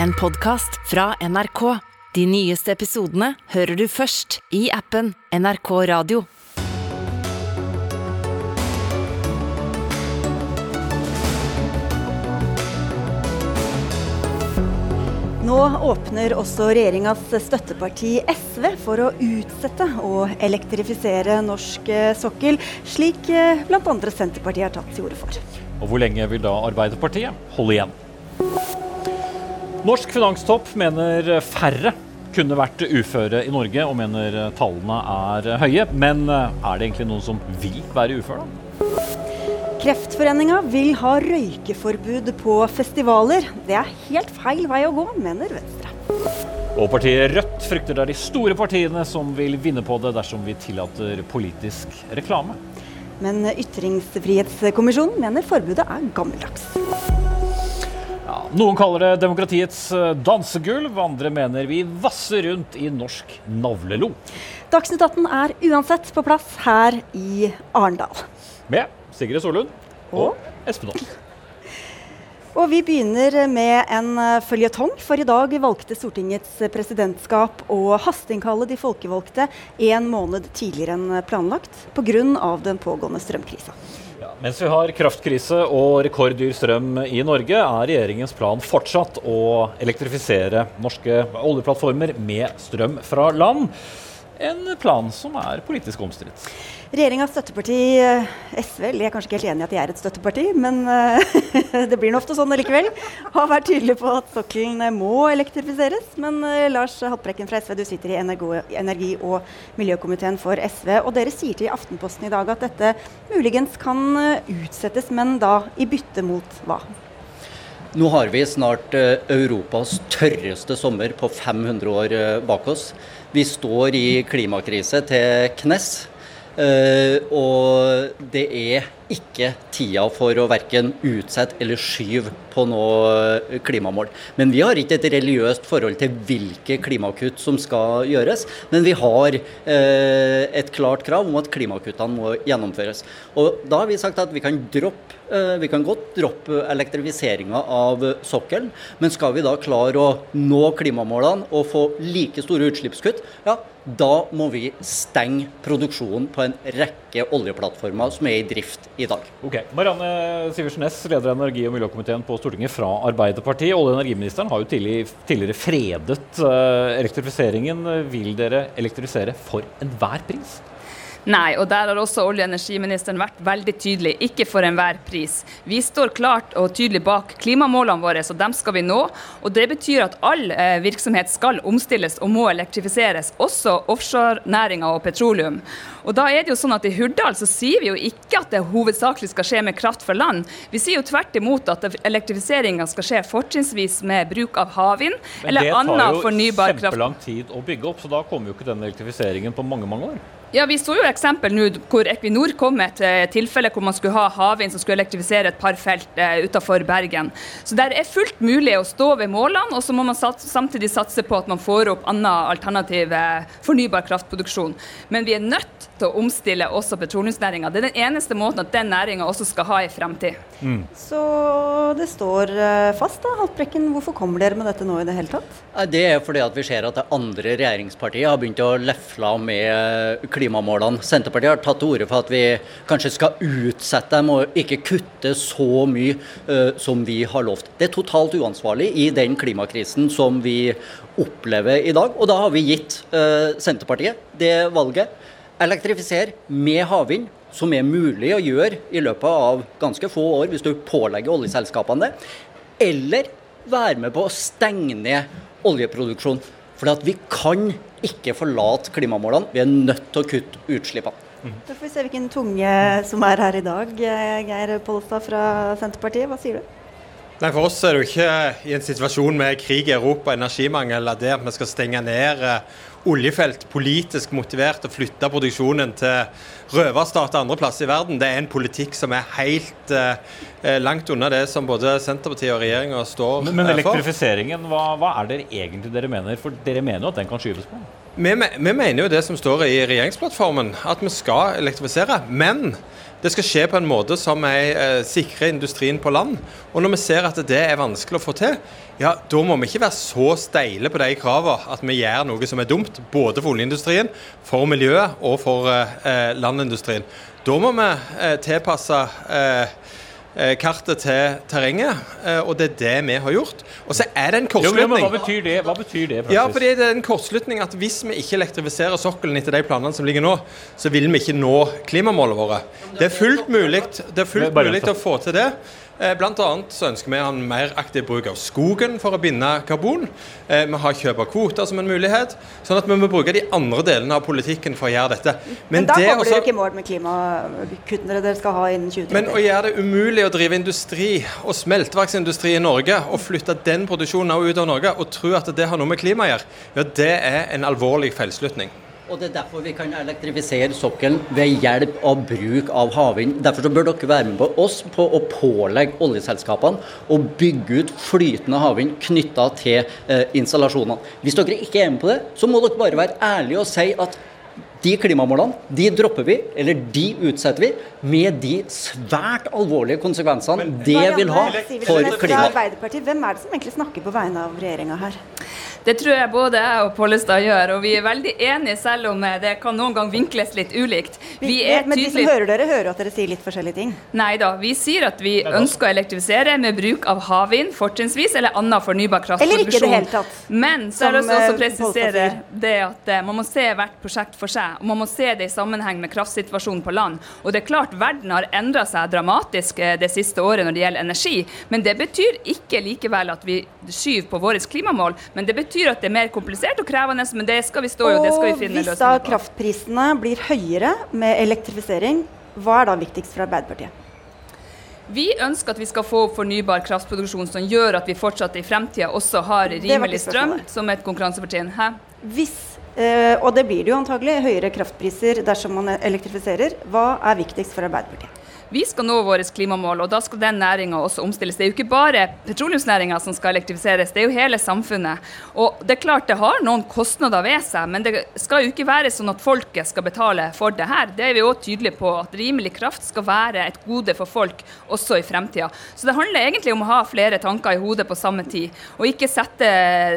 en podkast fra NRK. De nyeste episodene hører du først i appen NRK Radio. Nå åpner også regjeringas støtteparti SV for å utsette å elektrifisere norsk eh, sokkel, slik eh, bl.a. Senterpartiet har tatt til orde for. Og hvor lenge vil da Arbeiderpartiet holde igjen? Norsk finanstopp mener færre kunne vært uføre i Norge, og mener tallene er høye. Men er det egentlig noen som vil være ufør, da? Kreftforeninga vil ha røykeforbud på festivaler. Det er helt feil vei å gå, mener Venstre. Og partiet Rødt frykter det er de store partiene som vil vinne på det dersom vi tillater politisk reklame. Men Ytringsfrihetskommisjonen mener forbudet er gammeldags. Ja, noen kaller det demokratiets eh, dansegulv, andre mener vi vasser rundt i norsk navlelo. Dagsnytt 18 er uansett på plass her i Arendal. Med Sigrid Solund og Espen Aas. Og vi begynner med en eh, føljetong, for i dag valgte Stortingets presidentskap å hasteinnkalle de folkevalgte en måned tidligere enn planlagt pga. den pågående strømkrisa. Mens vi har kraftkrise og rekorddyr strøm i Norge, er regjeringens plan fortsatt å elektrifisere norske oljeplattformer med strøm fra land. En plan som er politisk omstridt. Regjeringas støtteparti eh, SV eller jeg er kanskje ikke helt enig i at de er et støtteparti, men eh, det blir nå ofte sånn likevel. Har vært tydelig på at sokkelen må elektrifiseres. Men Lars Haltbrekken fra SV, du sitter i energi- og miljøkomiteen for SV. Og dere sier til Aftenposten i dag at dette muligens kan utsettes, men da i bytte mot hva? Nå har vi snart Europas tørreste sommer på 500 år bak oss. Vi står i klimakrise til knes. Uh, og det er ikke tida for å verken utsette eller skyve på noe klimamål. Men vi har ikke et religiøst forhold til hvilke klimakutt som skal gjøres. Men vi har uh, et klart krav om at klimakuttene må gjennomføres. Og da har vi sagt at vi kan droppe uh, vi kan godt droppe elektrifiseringa av sokkelen, men skal vi da klare å nå klimamålene og få like store utslippskutt, ja, da må vi stenge produksjonen på en rekke oljeplattformer som er i drift i dag. Ok, Marianne Sivertsen Næss, leder av energi- og miljøkomiteen på Stortinget fra Arbeiderpartiet. Olje- og energiministeren har jo tidligere fredet eh, elektrifiseringen. Vil dere elektrifisere for enhver pris? Nei, og der har også olje- og energiministeren vært veldig tydelig. Ikke for enhver pris. Vi står klart og tydelig bak klimamålene våre, så dem skal vi nå. Og det betyr at all eh, virksomhet skal omstilles og må elektrifiseres, også offshorenæringa og petroleum. Og da er det jo sånn at I Hurdal så sier vi jo ikke at det hovedsakelig skal skje med kraft fra land. Vi sier jo tvert imot at elektrifiseringa skal skje fortrinnsvis med bruk av havvind eller annen fornybar kraft. Men det tar jo kjempelang tid å bygge opp, så da kommer jo ikke den elektrifiseringen på mange, mange år. Ja, Vi så jo eksempel nå hvor Equinor kom med et eh, tilfelle hvor man skulle ha havvind som skulle elektrifisere et par felt eh, utenfor Bergen. Så der er fullt mulig å stå ved målene, og så må man samtidig satse på at man får opp annen alternativ eh, fornybar kraftproduksjon. Men vi er nødt til å omstille også petroleumsnæringa. Det er den eneste måten at den næringa også skal ha i fremtid. Mm. Så det står eh, fast, da, Haltbrekken. Hvorfor kommer dere med dette nå i det hele tatt? Det er fordi at vi ser at det andre regjeringspartiet har begynt å lefle med klimamålene. Senterpartiet har tatt til orde for at vi kanskje skal utsette dem og ikke kutte så mye uh, som vi har lovt. Det er totalt uansvarlig i den klimakrisen som vi opplever i dag. Og da har vi gitt uh, Senterpartiet det valget. Elektrifisere med havvind, som er mulig å gjøre i løpet av ganske få år hvis du pålegger oljeselskapene det. Eller være med på å stenge ned oljeproduksjon. For vi kan ikke forlate klimamålene. Vi er nødt til å kutte utslippene. Mm. Da får vi se hvilken tunge som er her i dag. Geir Pollestad fra Senterpartiet, hva sier du? Nei, For oss er det jo ikke i en situasjon med krig i Europa, energimangel, at det at vi skal stenge ned eh, oljefelt politisk motivert å flytte produksjonen til røverstater andre plasser i verden. Det er en politikk som er helt eh, langt unna det som både Senterpartiet og regjeringa står men, men elektrifiseringen, hva, hva, er det egentlig dere mener? For dere mener jo at den kan skyves på? Vi, vi, mener jo det som står i regjeringsplattformen, at vi skal elektrifisere. Men det skal skje på en måte som er, eh, sikrer industrien på land. Og når vi ser at det er vanskelig å få til, ja, da må vi ikke være så steile på de kravene at vi gjør noe som er dumt. Både for oljeindustrien, for miljøet og for eh, landindustrien. Da må vi eh, tilpasse eh, Eh, kartet til terrenget, eh, og det er det vi har gjort. Og så er det en kortslutning. Jo, men hva betyr det? Hva betyr det ja, fordi det er en kortslutning at Hvis vi ikke elektrifiserer sokkelen etter de planene som ligger nå, så vil vi ikke nå klimamålene våre. Det er fullt mulig, det er fullt mulig å få til det. Eh, Bl.a. så ønsker vi en mer aktiv bruk av skogen for å binde karbon. Eh, vi har kjøp av kvoter som en mulighet. sånn at vi må bruke de andre delene av politikken for å gjøre dette. Men, men da kommer dere ikke i mål med klimakuttene dere skal ha innen 2030? Men å gjøre det umulig å drive industri og smelteverksindustri i Norge, og flytte den produksjonen ut av Norge, og tro at det har noe med klima å gjøre, ja, det er en alvorlig feilslutning. Og Det er derfor vi kan elektrifisere sokkelen ved hjelp av bruk av havvind. Derfor bør dere være med på oss på å pålegge oljeselskapene å bygge ut flytende havvind knytta til eh, installasjonene. Hvis dere ikke er med på det, så må dere bare være ærlige og si at de klimamålene de dropper vi, eller de utsetter vi, med de svært alvorlige konsekvensene det vil ha for klimaet. Hvem er det som egentlig snakker på vegne av regjeringa her? Det tror jeg både jeg og Pollestad gjør, og vi er veldig enige selv om det kan noen gang vinkles litt ulikt. Vi er Men de som hører dere, hører at dere sier litt forskjellige ting? Nei da, vi sier at vi ønsker å elektrifisere med bruk av havvind fortrinnsvis, eller annen fornybar kraftproduksjon. Eller ikke i det hele tatt. Men så er det også å eh, presisere det at eh, man må se hvert prosjekt for seg, og man må se det i sammenheng med kraftsituasjonen på land. Og det er klart verden har endra seg dramatisk eh, det siste året når det gjelder energi, men det betyr ikke likevel at vi skyver på våre klimamål. men det betyr at det er mer komplisert og krevende, men det skal vi stå i, og det skal vi finne løsninger på. Og hvis da kraftprisene blir høyere med elektrifisering, hva er da viktigst for Arbeiderpartiet? Vi ønsker at vi skal få fornybar kraftproduksjon som gjør at vi fortsatt i fremtida også har rimelig strøm som et konkurransefortrinn. Hvis, og det blir det jo antagelig, høyere kraftpriser dersom man elektrifiserer, hva er viktigst for Arbeiderpartiet? Vi skal nå våre klimamål, og da skal den næringa også omstilles. Det er jo ikke bare petroleumsnæringa som skal elektrifiseres, det er jo hele samfunnet. Og det er klart det har noen kostnader ved seg, men det skal jo ikke være sånn at folket skal betale for det her. Det er vi òg tydelige på, at rimelig kraft skal være et gode for folk også i fremtida. Så det handler egentlig om å ha flere tanker i hodet på samme tid, og ikke sette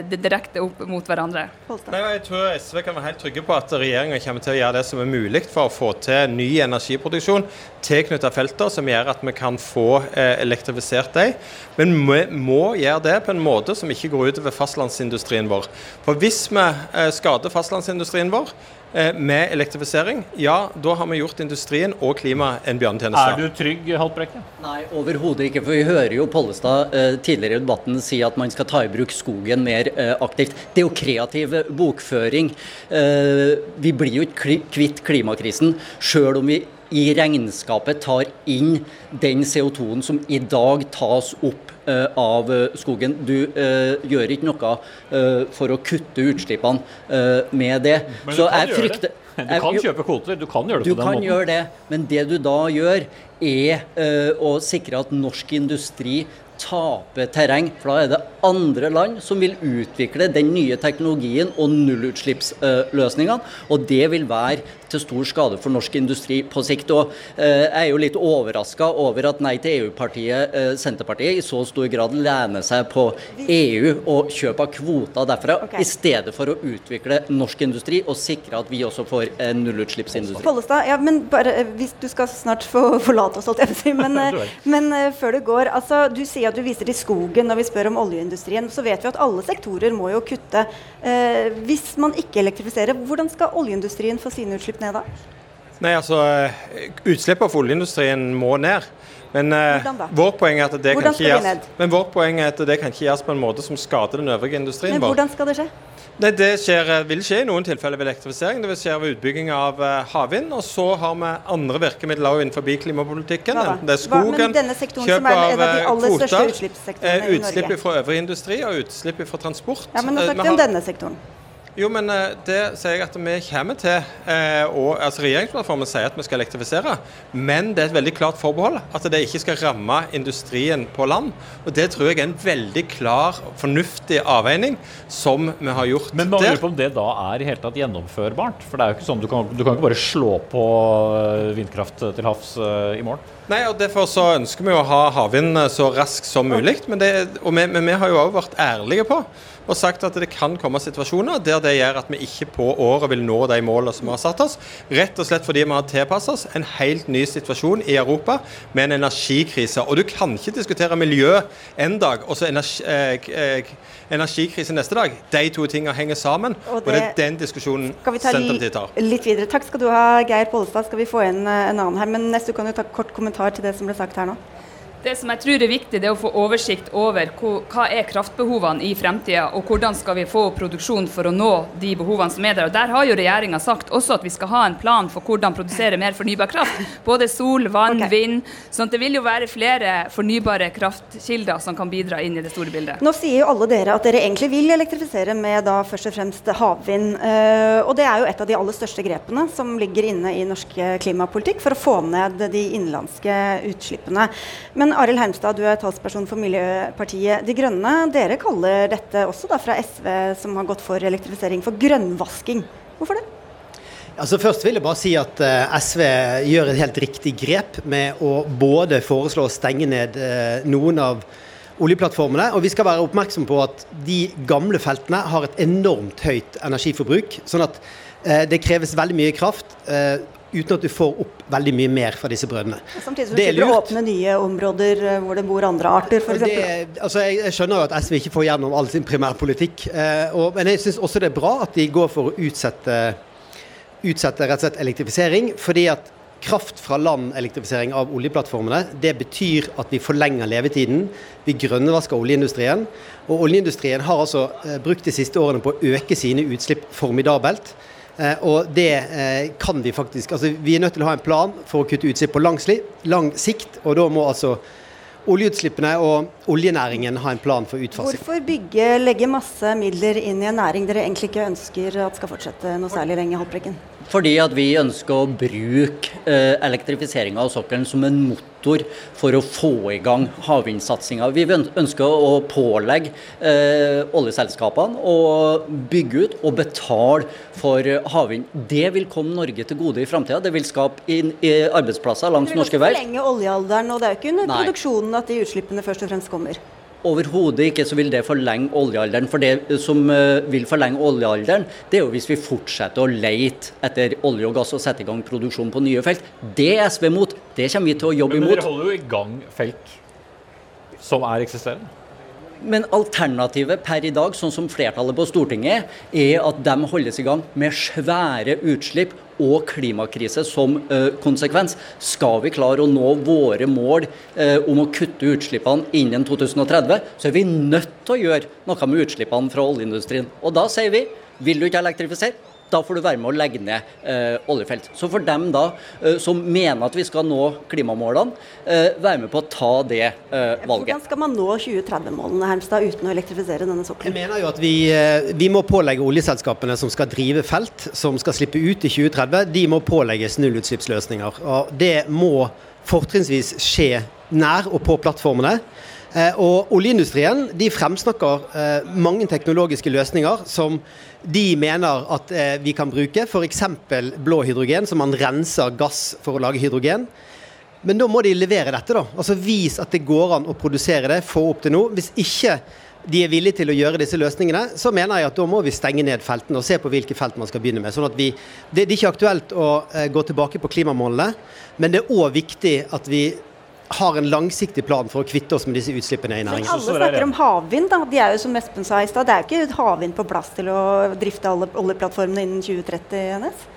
det direkte opp mot hverandre. Nei, jeg tror SV kan være helt trygge på at regjeringa kommer til å gjøre det som er mulig for å få til ny energiproduksjon tilknyttet felter som gjør at vi kan få eh, elektrifisert dem. Men vi må gjøre det på en måte som ikke går utover fastlandsindustrien vår. For hvis vi eh, skader fastlandsindustrien vår eh, med elektrifisering, ja, da har vi gjort industrien og klimaet en bjørnetjeneste. Er du trygg, Haltbrekke? Nei, overhodet ikke. For vi hører jo Pollestad eh, tidligere i debatten si at man skal ta i bruk skogen mer eh, aktivt. Det er jo kreativ bokføring. Eh, vi blir jo ikke kvitt klimakrisen sjøl om vi i regnskapet tar inn den CO2-en som i dag tas opp uh, av uh, skogen. Du uh, gjør ikke noe for å kutte utslippene med det. Men Så jeg frykter Du kan kjøpe kvoter, du kan gjøre det på den måten. Du kan gjøre det, men det du da gjør, er å sikre at norsk industri taper terreng. For da er det andre land som vil utvikle den nye teknologien og nullutslippsløsningene. Og det vil være til stor skade for norsk industri på sikt. Og eh, jeg er jo litt overraska over at Nei til EU-partiet eh, Senterpartiet i så stor grad lener seg på EU og kjøp av kvoter derfra, okay. i stedet for å utvikle norsk industri og sikre at vi også får en nullutslippsindustri. Pollestad, ja, men bare, eh, hvis du skal snart få forlate oss, holdt jeg på å si. Men, men før du går, altså, du sier at du viser til skogen når vi spør om oljeindustrien. Så vet vi at alle sektorer må jo kutte. Eh, hvis man ikke elektrifiserer, hvordan skal oljeindustrien få sine utslipp ned da? Nei, altså, eh, Utslippene for oljeindustrien må ned. Men uh, vårt poeng er at det kan ikke gjøres, men vårt poeng er at det kan ikke gjøres på en måte som skader den øvrige industrien men Hvordan skal det skje? Det, det skjer, eh, vil skje i noen tilfeller ved elektrifisering. Det vil skje ved utbygging av havvind. Og så har vi andre virkemidler innenfor klimapolitikken. Enten det er skogen, kjøp av kvoter, utslipp fra øvrig industri og utslipp fra transport. Ja, men nå snakker vi om denne sektoren. Jo, men eh, det sier jeg at vi kommer til. Eh, og altså Regjeringsplattformen sier at vi skal elektrifisere, men det er et veldig klart forbehold at det ikke skal ramme industrien på land. Og Det tror jeg er en veldig klar, fornuftig avveining som vi har gjort Men man der. lurer på om det da er i hele tatt gjennomførbart? For det er jo ikke sånn, du kan, du kan ikke bare slå på eh, vindkraft til havs eh, i morgen? Nei, og Derfor så ønsker vi å ha havvind eh, så raskt som mulig. Men, det, og vi, men vi har jo også vært ærlige på og sagt at det kan komme situasjoner der det gjør at vi ikke på året vil nå de målene som vi har satt oss. Rett og slett fordi vi har tilpasset oss en helt ny situasjon i Europa med en energikrise. Og du kan ikke diskutere miljø en dag og så energi, eh, eh, energikrise neste dag. De to tingene henger sammen, og Og det, det- er den diskusjonen Senterpartiet tar. litt videre? Takk skal du ha, Geir Pollestad. Skal vi få inn eh, en annen her? Men neste kan du ta kort kommentar til det som ble sagt her nå. Det som jeg tror er viktig, det er å få oversikt over hva er kraftbehovene i fremtida, og hvordan skal vi få produksjon for å nå de behovene som er der. Og Der har jo regjeringa sagt også at vi skal ha en plan for hvordan produsere mer fornybar kraft. Både sol, vann, okay. vind. sånn at det vil jo være flere fornybare kraftkilder som kan bidra inn i det store bildet. Nå sier jo alle dere at dere egentlig vil elektrifisere med da først og fremst havvind. eh, og det er jo et av de aller største grepene som ligger inne i norsk klimapolitikk for å få ned de innenlandske utslippene. Men Arild Hermstad, du er talsperson for Miljøpartiet De Grønne. Dere kaller dette også da fra SV, som har gått for elektrifisering, for grønnvasking. Hvorfor det? Altså Først vil jeg bare si at eh, SV gjør et helt riktig grep med å både foreslå å stenge ned eh, noen av oljeplattformene, og vi skal være oppmerksom på at de gamle feltene har et enormt høyt energiforbruk. Sånn at eh, det kreves veldig mye kraft uten at du får opp veldig mye mer fra disse brønnene. Samtidig som du å åpne nye områder eh, hvor det bor andre arter, f.eks. altså jeg, jeg skjønner at SV ikke får gjennom all sin primærpolitikk, eh, og, men jeg syns også det er bra at de går for å utsette, utsette rett og slett elektrifisering. fordi at kraft fra land-elektrifisering av oljeplattformene, det betyr at vi forlenger levetiden. Vi grønnvasker oljeindustrien. Og oljeindustrien har altså eh, brukt de siste årene på å øke sine utslipp formidabelt. Eh, og det eh, kan vi faktisk altså Vi er nødt til å ha en plan for å kutte utslipp på lang, sikt, og da må altså oljeutslippene og oljenæringen ha en plan for utfasing. Hvorfor bygge, legge masse midler inn i en næring dere egentlig ikke ønsker at skal fortsette noe særlig lenge? Haltbrekken? Fordi at vi ønsker å bruke eh, elektrifiseringa av sokkelen som en motor for å få i gang havvindsatsinga. Vi ønsker å pålegge eh, oljeselskapene å bygge ut og betale for havvind. Det vil komme Norge til gode i framtida. Det vil skape inn, i arbeidsplasser langs vil norske verft. forlenge oljealderen, og det er jo ikke under Nei. produksjonen at de utslippene først og fremst kommer. Overhodet ikke så vil det forlenge oljealderen. For det som eh, vil forlenge oljealderen, det er jo hvis vi fortsetter å leite etter olje og gass og sette i gang produksjon på nye felt. Det er SV mot. Det kommer vi til å jobbe imot. Men dere holder jo i gang felt som er eksisterende. Men alternativet per i dag, sånn som flertallet på Stortinget, er at de holdes i gang med svære utslipp og klimakrise som eh, konsekvens. Skal vi klare å nå våre mål eh, om å kutte utslippene innen 2030, så er vi nødt til å gjøre noe med utslippene fra oljeindustrien. Og da sier vi vil du ikke elektrifisere? Da får du være med å legge ned eh, oljefelt. Så for dem da eh, som mener at vi skal nå klimamålene, eh, være med på å ta det eh, valget. Hvordan skal man nå 2030-målene Hermstad, uten å elektrifisere denne Jeg mener jo at vi, eh, vi må pålegge oljeselskapene som skal drive felt, som skal slippe ut i 2030, de må pålegges nullutslippsløsninger. Og det må fortrinnsvis skje nær og på plattformene. Eh, Og oljeindustrien de fremsnakker eh, mange teknologiske løsninger som de mener at eh, vi kan bruke, f.eks. blå hydrogen, som man renser gass for å lage hydrogen. Men da må de levere dette, da. Altså Vis at det går an å produsere det, få opp til noe. Hvis ikke de er villige til å gjøre disse løsningene, så mener jeg at da må vi stenge ned feltene og se på hvilke felt man skal begynne med. Sånn at vi, det, er ikke aktuelt å eh, gå tilbake på klimamålene, men det er òg viktig at vi har en langsiktig plan for å kvitte oss med disse utslippene i Men næringen. alle er det. snakker om havvind. da. De er jo som Espen sa i stad, det er jo ikke havvind på plass til å drifte alle oljeplattformene innen 2030, NS?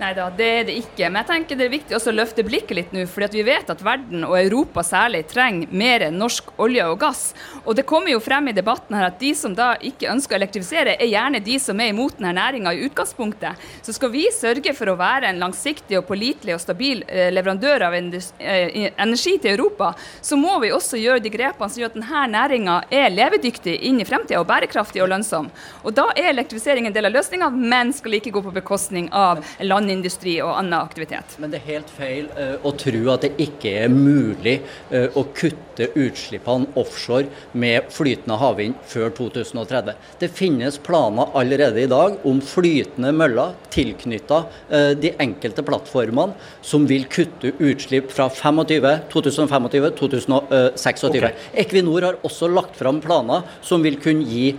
Nei da, det er det ikke. Men jeg tenker det er viktig også å løfte blikket litt nå. For vi vet at verden, og Europa særlig, trenger mer norsk olje og gass. Og det kommer jo frem i debatten her at de som da ikke ønsker å elektrifisere, er gjerne de som er imot denne næringa i utgangspunktet. Så skal vi sørge for å være en langsiktig og pålitelig og stabil eh, leverandør av eh, energi til Europa, så må vi også gjøre de grepene som gjør at denne næringa er levedyktig inn i fremtida og bærekraftig og lønnsom. Og da er elektrifisering en del av løsninga, men skal ikke gå på bekostning av landindustri og annen aktivitet. Men det er helt feil uh, å tro at det ikke er mulig uh, å kutte utslippene offshore med flytende havvind før 2030. Det finnes planer allerede i dag om flytende møller tilknytta uh, de enkelte plattformene som vil kutte utslipp fra 2025, 2026. Okay. Equinor har også lagt fram planer som vil kunne gi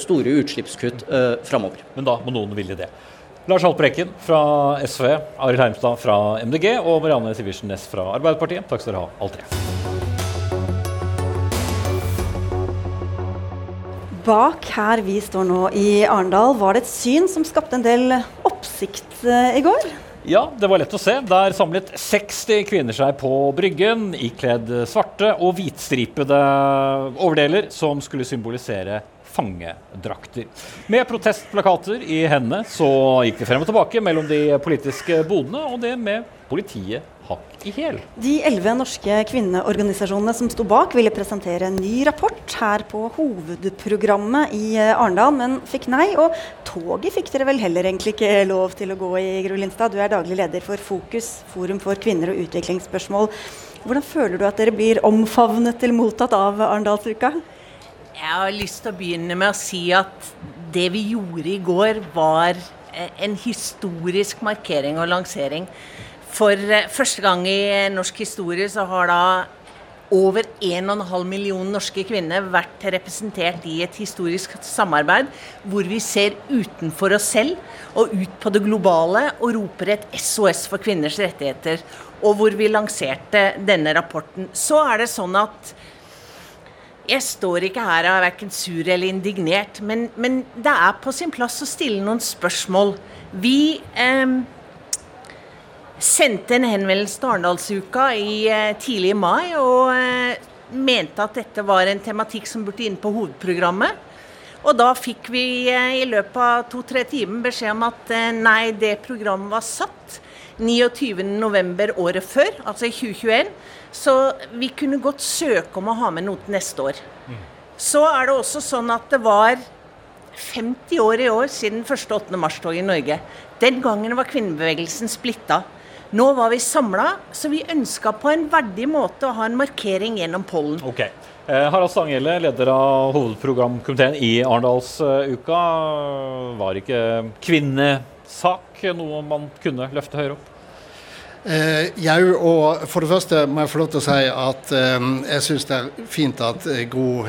store utslippskutt uh, framover. Men da må noen ville det. Lars Haltbrekken fra SV, Arild Heimstad fra MDG og Marianne Sivertsen Næss fra Arbeiderpartiet. Takk skal dere ha, alle tre. Bak her vi står nå i Arendal, var det et syn som skapte en del oppsikt eh, i går? Ja, det var lett å se. Der samlet 60 kvinner seg på Bryggen, ikledd svarte og hvitstripede overdeler som skulle symbolisere fangedrakter. Med protestplakater i hendene så gikk det frem og tilbake mellom de politiske bodene, og det med politiet hakk i hæl. De elleve norske kvinneorganisasjonene som sto bak, ville presentere en ny rapport her på hovedprogrammet i eh, Arendal, men fikk nei. Og toget fikk dere vel heller egentlig ikke lov til å gå i, Gro Lindstad. Du er daglig leder for Fokus, Forum for kvinner og utviklingsspørsmål. Hvordan føler du at dere blir omfavnet eller mottatt av Arendalsuka? Jeg har lyst til å begynne med å si at det vi gjorde i går, var eh, en historisk markering og lansering. For eh, første gang i norsk historie så har da over 1,5 million norske kvinner vært representert i et historisk samarbeid hvor vi ser utenfor oss selv og ut på det globale og roper et SOS for kvinners rettigheter. Og hvor vi lanserte denne rapporten. Så er det sånn at jeg står ikke her og er verken sur eller indignert, men, men, det er på sin plass å stille noen spørsmål. Vi eh, sendte en henvendelse til Arendalsuka i eh, tidlig mai og eh, mente at dette var en tematikk som burde inn på hovedprogrammet. Og da fikk vi eh, i løpet av to-tre timer beskjed om at eh, nei, det programmet var satt 29.11. året før, altså i 2021. Så vi kunne godt søke om å ha med noe til neste år. Så er det også sånn at det var 50 år i år siden første 8. mars-toget i Norge. Den gangen var kvinnebevegelsen splitta. Nå var vi samla, så vi ønska på en verdig måte å ha en markering gjennom pollen. Okay. Eh, Harald Stanghelle, leder av hovedprogramkomiteen i Arendalsuka. Var ikke kvinnesak noe man kunne løfte høyere opp? Eh, jau, og for det første må jeg få lov til å si at eh, jeg syns det er fint at eh, Gro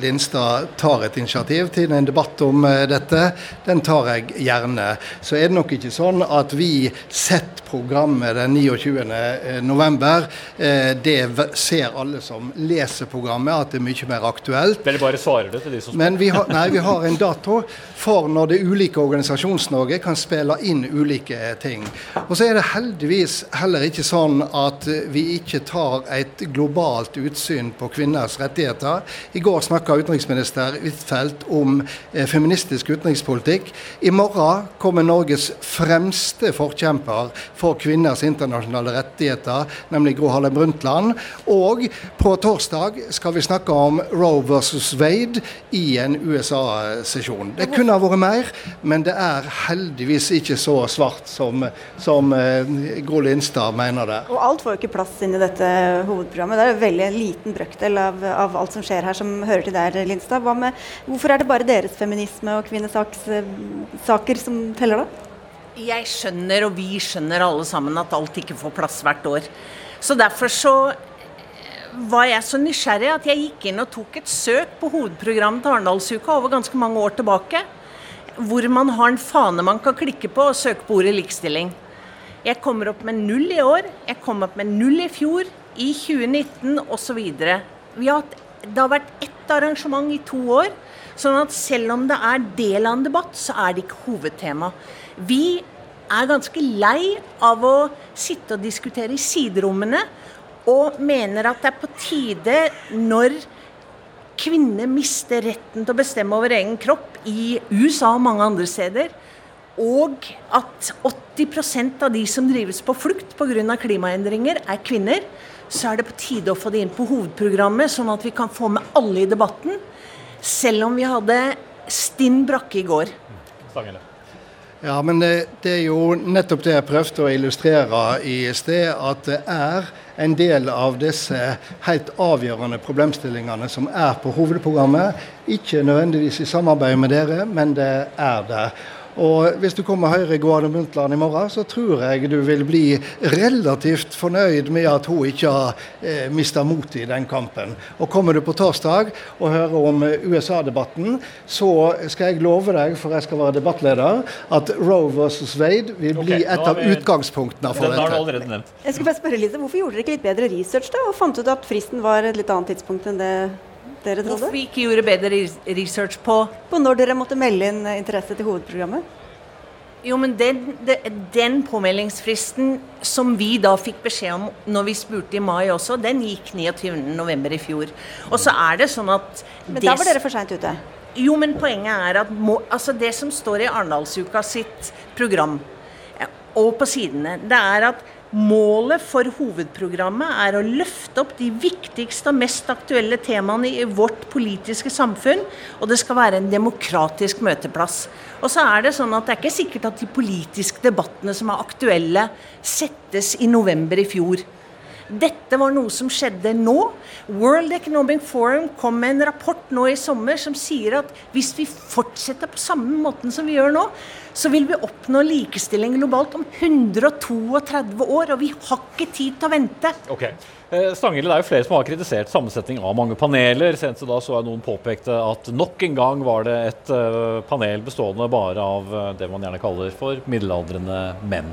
Lindstad tar et initiativ til en debatt om dette. Den tar jeg gjerne. Så er det nok ikke sånn at vi setter programmet den 29.11. Eh, det ser alle som leser programmet, at det er mye mer aktuelt. Eller bare svarer det til de som spør? Men vi har, nei, vi har en dato for når det ulike Organisasjons-Norge kan spille inn ulike ting. Og så er det heldigvis heller ikke sånn at vi ikke tar et globalt utsyn på kvinners rettigheter. I går snakka utenriksminister Huitfeldt om eh, feministisk utenrikspolitikk. I morgen kommer Norges fremste forkjemper for kvinners internasjonale rettigheter, nemlig Gro Harlem Brundtland. Og på torsdag skal vi snakke om Roe versus Wade i en USA-sesjon. Det kunne ha vært mer, men det er heldigvis ikke så svart som, som eh, Gro Lindstad Grimstad mener det. Og alt får jo ikke plass inn i dette hovedprogrammet. Det er en veldig liten brøkdel av, av, alt som skjer her som hører til der, Lindstad. Med, hvorfor er det bare deres feminisme og kvinnesaker som teller, da? Jeg skjønner, og vi skjønner alle sammen, at alt ikke får plass hvert år. Så derfor så var jeg så nysgjerrig at jeg gikk inn og tok et søk på hovedprogrammet til Arendalsuka over ganske mange år tilbake. Hvor man har en fane man kan klikke på og søke på ordet likestilling. Jeg kommer opp med null i år, jeg kom opp med null i fjor, i 2019 osv. Det har vært ett arrangement i to år. sånn at selv om det er del av en debatt, så er det ikke hovedtema. Vi er ganske lei av å sitte og diskutere i siderommene, og mener at det er på tide når kvinner mister retten til å bestemme over egen kropp i USA og mange andre steder, og at 80% av de som drives på flukt pga. klimaendringer, er kvinner, så er det på tide å få det inn på hovedprogrammet, sånn at vi kan få med alle i debatten. Selv om vi hadde stinn brakke i går. Stangele. Ja, men det, det, er jo nettopp det jeg prøvde å illustrere i sted. At det er en del av disse helt avgjørende problemstillingene som er på hovedprogrammet. Ikke nødvendigvis i samarbeid med dere, men det er der. Og Hvis du kommer Høyre gående Brundtland i morgen, så tror jeg du vil bli relativt fornøyd med at hun ikke har eh, mista motet i den kampen. Og Kommer du på torsdag og hører om USA-debatten, så skal jeg love deg, for jeg skal være debattleder, at Roe versus Wade vil bli okay, et av vi- utgangspunktene for Den dette. Jeg skulle bare spørre Lise, Hvorfor gjorde dere ikke litt bedre research da, og fant ut at fristen var et litt annet tidspunkt enn det dere Hvorfor vi ikke gjorde bedre research på På når dere måtte melde inn interesse til hovedprogrammet? Jo, men den, den, den påmeldingsfristen som vi da fikk beskjed om når vi spurte i mai også, den gikk 29.11. i fjor. Og så er det sånn at Men da var dere for seint ute. Jo, men poenget er at må, altså det som står i Arendalsuka sitt program eh, og på sidene, det er at målet for hovedprogrammet er å løfte opp de viktigste og mest aktuelle temaene i vårt politiske samfunn, og det skal være en demokratisk møteplass. Og så er det sånn at det er ikke sikkert at de politiske debattene som er aktuelle, settes i november i fjor. Dette var noe som skjedde nå. World Economic Forum kom med en rapport nå i sommer som sier at hvis vi fortsetter på samme måten som vi gjør nå, så vil vi oppnå likestilling globalt om 132 år, og vi har ikke tid til å vente. Ok. Eh, Stangele, det er jo flere som har kritisert sammensetning av mange paneler. Senest da så jeg noen påpekte at nok en gang var det et eh, panel bestående bare av eh, det man gjerne kaller for middelaldrende menn.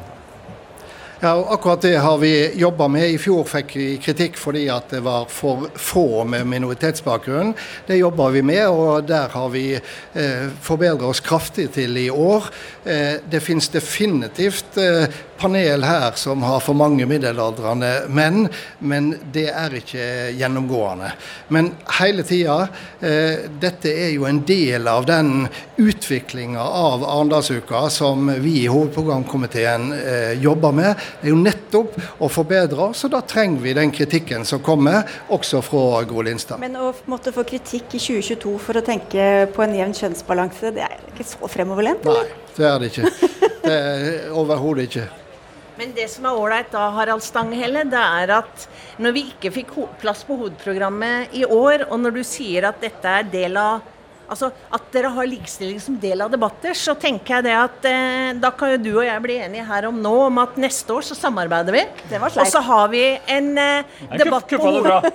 Ja, og Akkurat det har vi jobba med. I fjor fikk vi kritikk fordi at det var for få med minoritetsbakgrunn. Det jobber vi med, og der har vi eh, forbedret oss kraftig til i år. Eh, det finnes definitivt eh, panel her som har for mange middelaldrende menn, men det er ikke gjennomgående. Men hele tida, eh, dette er jo en del av den utviklinga av Arendalsuka som vi i hovedprogramkomiteen eh, jobber med. Det er jo nettopp å forbedre og da trenger vi den kritikken som kommer, også fra Gro Lindstad. Men å måtte få kritikk i 2022 for å tenke på en jevn kjønnsbalanse, det er ikke så fremoverlent? Nei, det er det ikke. Det er Overhodet ikke. Men det som er ålreit da, Harald Stanghelle, det er at når vi ikke fikk plass på hovedprogrammet i år, og når du sier at dette er del av Altså at dere har likestilling som del av debatter, så tenker jeg det at eh, da kan jo du og jeg bli enige her om nå om at neste år så samarbeider vi. Det var Og så har vi en eh, debatt på det hoved-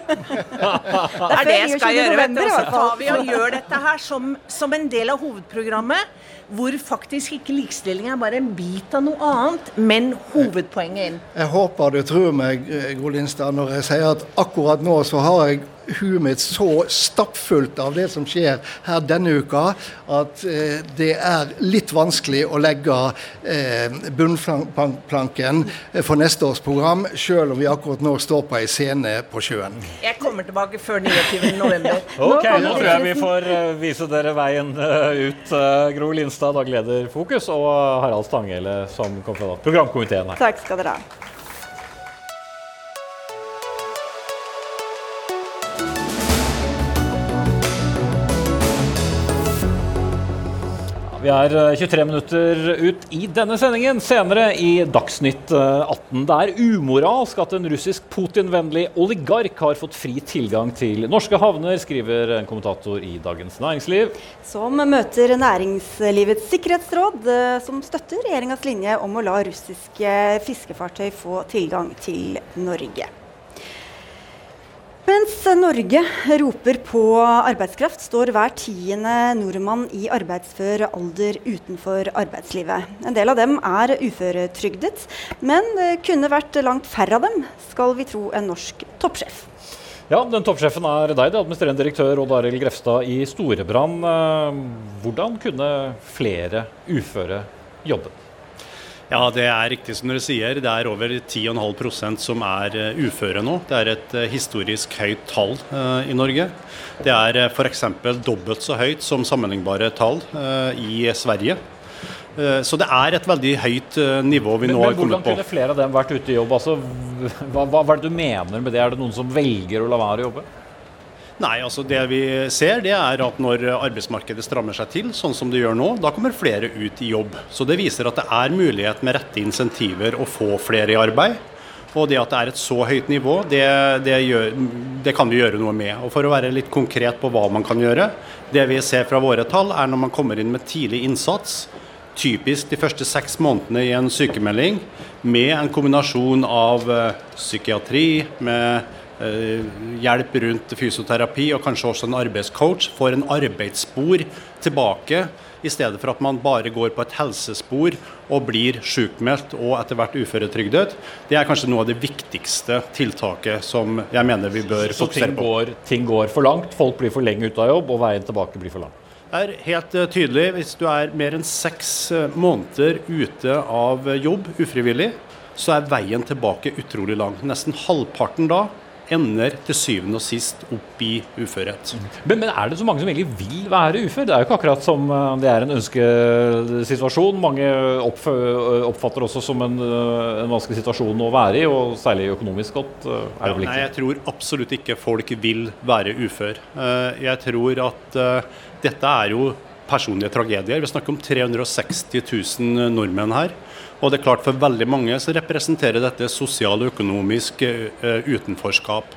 Det er det jeg skal gjøre. vet du. Og så hvert tar vi og gjør dette her som, som en del av hovedprogrammet. Hvor faktisk ikke likestilling er bare en bit av noe annet, men hovedpoenget inn. Jeg håper du tror meg, eh, Gro Linstad, når jeg sier at akkurat nå så har jeg huet mitt så stappfullt av det som skjer her denne uka, at eh, det er litt vanskelig å legge eh, bunnplanken for neste års program, selv om vi akkurat nå står på ei scene på sjøen. Jeg kommer tilbake før 29. november. Ok, nå tror jeg vi får eh, vise dere veien eh, ut. eh, Gro Lindstad, dagleder Fokus, og Harald Stanghelle, som kom fra programkomiteen her. Takk skal dere ha. Vi er eh, 23 minutter ut i denne sendingen. Senere i Dagsnytt eh, 18. Det er umoralsk at en russisk Putin-vennlig oligark har fått fri tilgang til norske havner, skriver en kommentator i Dagens Næringsliv. Som møter Næringslivets sikkerhetsråd, eh, som støtter regjeringas linje om å la russiske fiskefartøy få tilgang til Norge. Mens Norge roper på arbeidskraft, står hver tiende nordmann i arbeidsfør alder utenfor arbeidslivet. En del av dem er uføretrygdet, men det kunne vært langt færre av dem, skal vi tro en norsk toppsjef. Ja, den toppsjefen er deg, det administrerende direktør Odd Arild Grefstad i Storebrand. Eh, Hvordan kunne flere uføre jobbe? Ja, det er riktig som dere sier. Det er over 10,5% som er eh, uføre nå. Det er et eh, historisk høyt tall uh, i Norge. Det er f.eks. dobbelt så høyt som sammenlignbare tall i Sverige. Så det er et veldig høyt nivå vi men, nå har kommet på. Men Hvordan kunne flere av dem vært ute i jobb? Altså, hva, hva, hva er det du mener med det? Er det noen som velger å la være å jobbe? Nei, altså Det vi ser, det er at når arbeidsmarkedet strammer seg til, sånn som det gjør nå, da kommer flere ut i jobb. Så Det viser at det er mulighet med rette insentiver å få flere i arbeid. Og det at det er et så høyt nivå, det, det, gjør, det, kan vi gjøre noe med. Og For å være litt konkret på hva man kan gjøre. Det vi ser fra våre tall, er når man kommer inn med tidlig innsats, typisk de første seks månedene i en sykemelding, med en kombinasjon av uh, psykiatri, med Eh, hjelp rundt fysioterapi og kanskje også en arbeidscoach får en arbeidsspor tilbake, i stedet for at man bare går på et helsespor og blir sykmeldt og etter hvert uføretrygdet. Det er kanskje noe av det viktigste tiltaket som jeg mener vi bør fokusere på. Så ting, ting går for langt, folk blir for lenge ute av jobb, og veien tilbake blir for lang? Det er helt uh, tydelig. Hvis du er mer enn seks uh, måneder ute av jobb ufrivillig, så er veien tilbake utrolig lang. Nesten halvparten da ender til syvende og sist opp i uførhet. Men, men, er det så mange som egentlig vil være ufør? Det er jo ikke akkurat som eh, det er en ønskesituasjon. Mange oppfatter også som en, eh, en vanskelig situasjon å være i, og særlig økonomisk godt. Eh, er det vel ikke? Nei, jeg tror absolutt ikke folk vil være ufør. Jeg tror at dette er jo personlige tragedier. Vi snakker om 360 000 nordmenn her. Og det er klart For veldig mange så representerer dette sosial og økonomisk uh, utenforskap.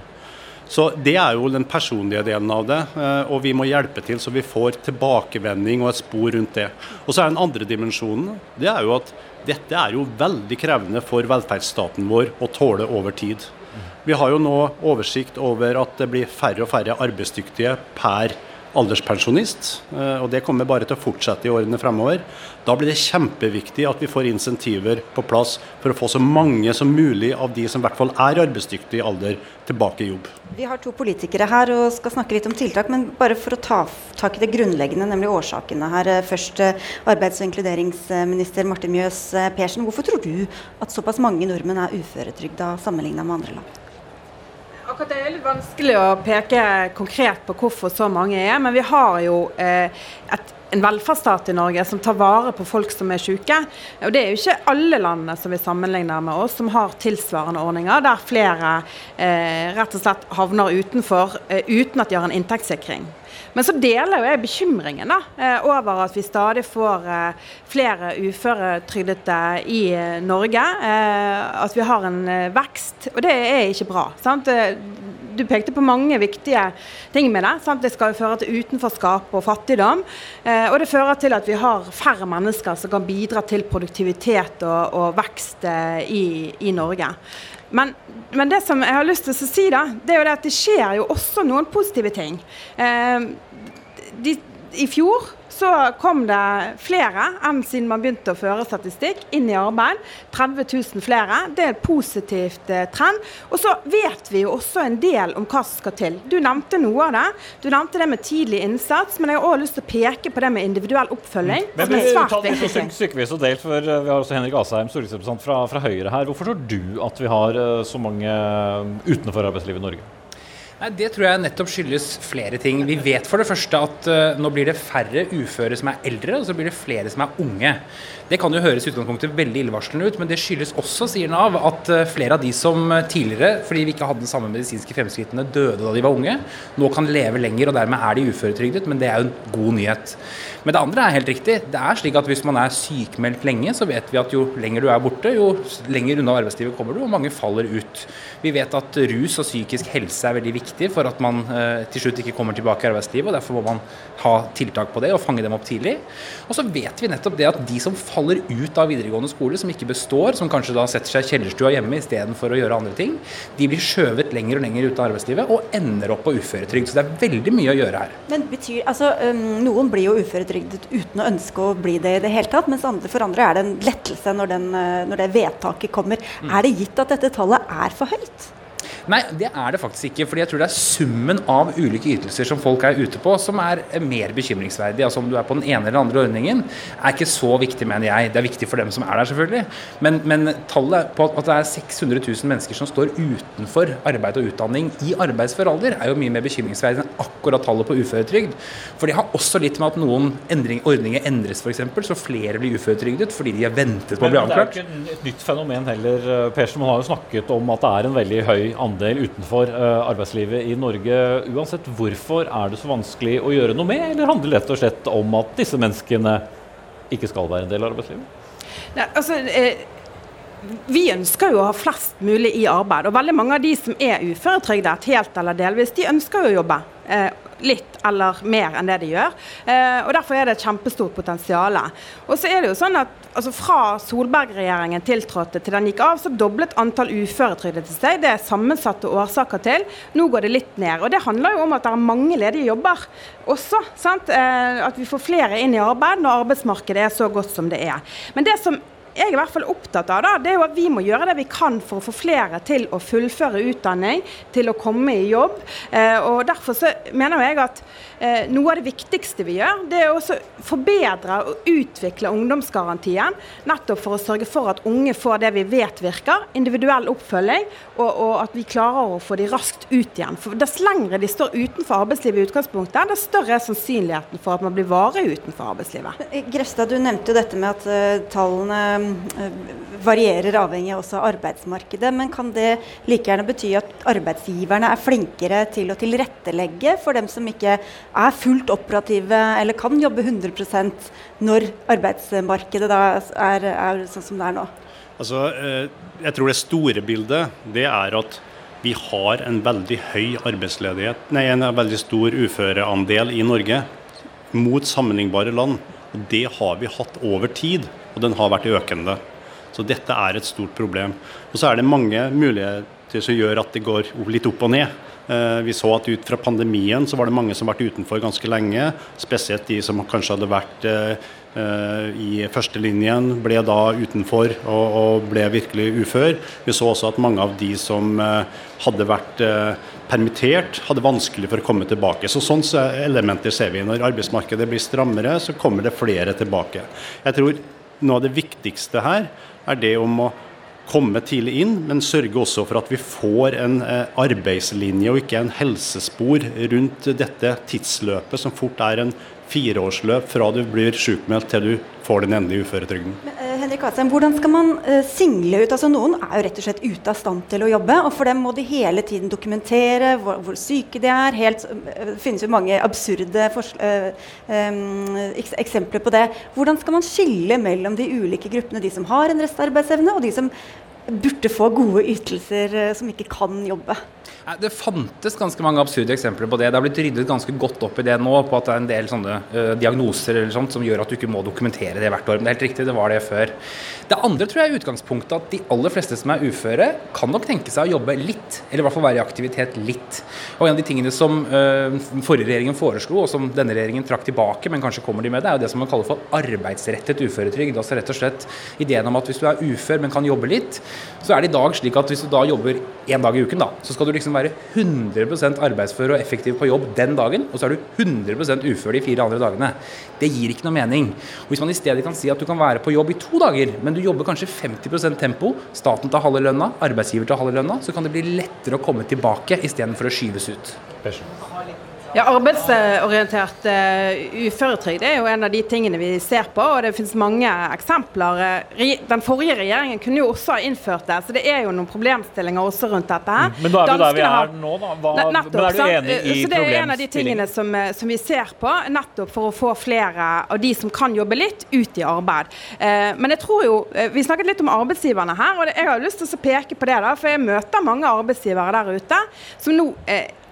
Så Det er jo den personlige delen av det, uh, og vi må hjelpe til så vi får tilbakevending og et spor rundt det. Og så er Den andre dimensjonen det er jo at dette er jo veldig krevende for velferdsstaten vår å tåle over tid. Vi har jo nå oversikt over at det blir færre og færre arbeidsdyktige per år alderspensjonist, eh, og det kommer bare til å fortsette i årene fremover. Da blir det kjempeviktig at vi får insentiver på plass for å få så mange som mulig av de som i hvert fall er arbeidsdyktige i alder, tilbake i jobb. Vi har to politikere her og skal snakke litt om tiltak, men bare for å ta tak i det grunnleggende, nemlig årsakene her. Eh, først eh, arbeids- og inkluderingsminister Martin Mjøs Persen. Hvorfor tror du at såpass mange nordmenn er uføretrygda sammenligna med andre land? Akkurat Det er litt vanskelig å peke konkret på hvorfor så mange er, men vi har jo eh, et, en velferdsstat i Norge som tar vare på folk som er syke. Og Det er jo ikke alle landene som vi sammenligner med oss som har tilsvarende ordninger, der flere eh, rett og slett havner utenfor eh, uten at de har en inntektssikring. Men så deler jo jeg bekymringen da, eh, over at vi stadig får eh, flere uføretrygdede i eh, Norge. At vi har en vekst. Og det er ikke bra. sant? Du pekte på mange viktige ting med det. Sant? Det skal jo føre til utenforskap og fattigdom. Og det fører til at vi har færre mennesker som kan bidra til produktivitet og, og vekst i, i Norge. Men, men, det som jeg har lyst til å si, da, det er jo det at det skjer jo også noen positive ting. Eh, de, I fjor så kom det flere enn siden man begynte å føre statistikk, inn i arbeid. 30 000 flere. Det er et positivt eh, trend. Og så vet vi jo også en del om hva som skal til. Du nevnte noe av det. Du nevnte det med tidlig innsats, men jeg har òg lyst til å peke på det med individuell oppfølging. Mm. Men, som er svært viktig. stykkevis og delt, for eh, Vi har også Henrik Asheim, stortingsrepresentant fra, fra Høyre her. Hvorfor tror du at vi har eh, så mange utenfor arbeidslivet i Norge? Nei, Det tror jeg nettopp skyldes flere ting. Vi vet for det første at uh, nå blir det færre uføre som er eldre, og så blir det flere som er unge. Det kan jo høres utgangspunktet veldig illevarslende ut, men det skyldes også, sier Nav, at uh, flere av de som tidligere, fordi vi ikke hadde den samme medisinske fremskrittene, døde da de var unge, nå kan leve lenger, og dermed er de uføretrygdet. Men det er jo en god nyhet. Men det andre er helt riktig. Det er slik at Hvis man er sykmeldt lenge, så vet vi at jo lenger du er borte, jo lenger unna arbeidslivet kommer du, og mange faller ut. Vi vet at rus og psykisk helse er veldig viktig for at man eh, til slutt ikke kommer tilbake i arbeidslivet. og Derfor må man ha tiltak på det og fange dem opp tidlig. Og så vet vi nettopp det at de som faller ut av videregående skole, som ikke består, som kanskje da setter seg i kjellerstua hjemme istedenfor å gjøre andre ting, de blir skjøvet lenger og lenger ut av arbeidslivet og ender opp på uføretrygd. Så det er veldig mye å gjøre her. Men betyr, altså, Noen blir jo uføretrygdet uten å ønske å bli det i det hele tatt, mens andre, for andre er det en lettelse når, den, eh, når det vedtaket kommer. Mm. Er det gitt at dette tallet er for høyt? Nei, det er det faktisk ikke. fordi jeg tror det er summen av ulike ytelser som folk er ute på, som er mer bekymringsverdig. Altså Om du er på den ene eller andre ordningen, er ikke så viktig, mener jeg. Det er viktig for dem som er der, selvfølgelig. Men, men tallet på at det er 600 000 mennesker som står utenfor arbeid og utdanning i arbeidsfør alder, er jo mye mer bekymringsverdig enn akkurat tallet på uføretrygd. For det har også litt med at noen endring, ordninger endres, f.eks., så flere blir uføretrygdet fordi de har ventet på å bli avklart. Men det er jo ikke et nytt fenomen heller, eh, Persen. Man har jo snakket om at det er en veldig høy andel utenfor uh, arbeidslivet i Norge. Uansett, hvorfor er det så vanskelig å gjøre noe med, eller handler det rett og slett om at disse menneskene ikke skal være en del av arbeidslivet? Nei, altså... Eh vi ønsker jo å ha flest mulig i arbeid. Og veldig mange av de som er uføretrygdet, helt eller delvis, de ønsker jo å jobbe. Eh, litt eller mer enn det de gjør. Eh, og Derfor er det et kjempestort potensial. Og så er det jo sånn at altså Fra Solberg-regjeringen tiltrådte til den gikk av, så doblet antall uføretrygdede seg. Det er sammensatte årsaker til. Nå går det litt ned. og Det handler jo om at det er mange ledige jobber også. Eh, at vi får flere inn i arbeid når arbeidsmarkedet er så godt som det er. Men det som jeg er i hvert fall opptatt av, da, det er jo at vi må gjøre det vi kan for å få flere til å fullføre utdanning, til å komme i jobb. Eh, og Derfor så mener jeg at noe av det viktigste vi gjør, det er å forbedre og utvikle ungdomsgarantien. Nettopp for å sørge for at unge får det vi vet virker, individuell oppfølging, og, og at vi klarer å få de raskt ut igjen. For Dess lengre de står utenfor arbeidslivet i utgangspunktet, dess større er sannsynligheten for at man blir varig utenfor arbeidslivet. Grefstad, du nevnte jo dette med at uh, tallene uh, varierer avhengig også av arbeidsmarkedet. Men kan det like gjerne bety at arbeidsgiverne er flinkere til å tilrettelegge for dem som ikke er fullt operative eller kan jobbe 100% når arbeidsmarkedet er, er sånn som det er nå? Altså, eh, jeg tror det store bildet det er at vi har en veldig høy arbeidsledighet, nei, en veldig stor uføreandel i Norge mot sammenlignbare land. Og Det har vi hatt over tid og den har vært økende. Så dette er et stort problem. Og så er det mange muligheter som gjør at det går litt opp og ned. Eh, vi så at ut fra pandemien så var det mange som har utenfor ganske lenge. Spesielt de som kanskje hadde vært eh, i førstelinjen, ble da utenfor og, og, ble virkelig ufør. Vi så også at mange av de som eh, hadde vært permittert, hadde vanskelig for å komme tilbake. Så Sånne elementer ser vi. Når arbeidsmarkedet blir strammere, så kommer det flere tilbake. Jeg tror noe av det viktigste her er det om å komme tidlig inn, men sørge også for at vi får en eh, arbeidslinje og ikke en helsespor rundt dette tidsløpet, som fort er en fireårsløp fra du blir sykmeldt til du får den endelige uføretrygden. Eh, Henrik Asheim, hvordan skal man uh, single ut? Altså Noen er jo rett og slett ute av stand til å jobbe, og for dem må de hele tiden dokumentere hvor, hvor syke de er. Helt, uh, det finnes jo mange absurde uh, um, eksempler på det. Hvordan skal man skille mellom de ulike gruppene, de som har en restarbeidsevne, og de som burde få gode ytelser, som ikke kan jobbe? Det fantes ganske mange absurde eksempler på det. Det har blitt ryddet ganske godt opp i det nå, på at det er en del sånne uh, diagnoser eller sånt som gjør at du ikke må dokumentere det hvert år. Men det er helt riktig, det var det før. Det andre tror jeg er utgangspunktet at de aller fleste som er uføre, kan nok tenke seg å jobbe litt, eller i hvert fall være i aktivitet litt. Og en av de tingene som uh, forrige regjeringen foreslo, og som denne regjeringen trakk tilbake, men kanskje kommer de med, det er jo det som man kaller for arbeidsrettet uføretrygd. Altså rett og slett ideen om at hvis du er ufør, men kan jobbe litt, så er det i dag slik at hvis du da jobber én dag i uken, da, så skal du liksom være 100% arbeidsfør og effektiv på jobb den dagen, og så er du 100 ufør de fire andre dagene. Det gir ikke noe mening. Og Hvis man i stedet kan si at du kan være på jobb i to dager, men du jobber kanskje 50% tempo, staten tar halve lønna, arbeidsgiver tar halve lønna, så kan det bli lettere å komme tilbake istedenfor å skyves ut. Ja, Arbeidsorientert uh, uføretrygd er jo en av de tingene vi ser på, og det finnes mange eksempler. Den forrige regjeringen kunne jo også ha innført det, så det er jo noen problemstillinger også rundt dette. her. Men da er vi der vi er nå, da. Hva, nettopp, men er du enig i så Det er en av de tingene som, eh, som, vi ser på, nettopp for å få flere av de som kan jobbe litt, ut i arbeid. Uh, men jeg tror jo, Vi snakket litt om arbeidsgiverne her, og jeg har lyst til å peke på det, da, for jeg møter mange arbeidsgivere der ute som nå uh,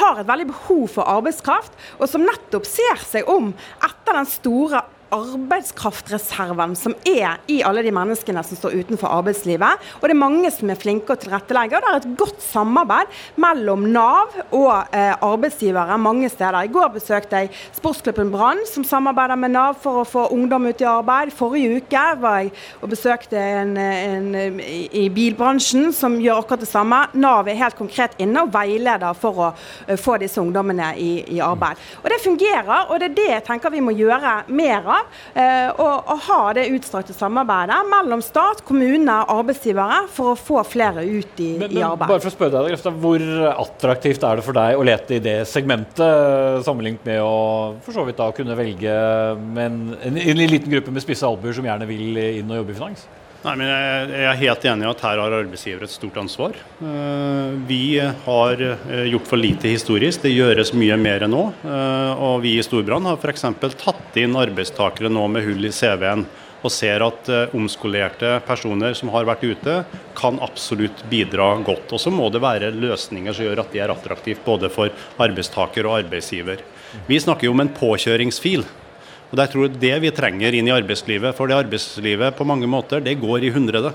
har et veldig behov for arbeidskraft, og som nettopp ser seg om etter den store arbeidskraftreserven som er i alle de menneskene som står utenfor arbeidslivet. Og det er mange som er flinke og tilrettelegger. Og det er et godt samarbeid mellom Nav og eh, arbeidsgivere mange steder. I går besøkte jeg sportsklubben Brann, som samarbeider med Nav for å få ungdom ut i arbeid. Forrige uke var jeg og besøkte en, en i bilbransjen som gjør akkurat det samme. Nav er helt konkret inne og veileder for å uh, få disse ungdommene i, i, arbeid. Og Det fungerer, og det er det jeg tenker vi må gjøre mer av. Eh, og, og ha det utstrakte samarbeidet mellom stat, kommune og arbeidsgivere for å få flere ut i, men, i arbeid. bare for å spørre deg, Grefta, Hvor attraktivt er det for deg å lete i det segmentet, sammenlignet med å for så vidt da kunne velge en, en, en liten gruppe med spisse albuer som gjerne vil inn og jobbe i finans? Nei, men jeg er helt enig i at her har arbeidsgiver et stort ansvar. Eh, vi har eh, gjort for lite historisk, det gjøres mye mer nå. Eh, og vi i Storbrann har f.eks. tatt inn arbeidstakere nå med hull i CV-en. Og ser at omskolerte personer som har vært ute, kan absolutt bidra godt. Og så må det være løsninger som gjør at det er attraktivt både for arbeidstaker og arbeidsgiver. Vi snakker jo om en påkjøringsfil. Og det er tror det vi trenger inn i arbeidslivet. For det arbeidslivet på mange måter, det går i hundrede.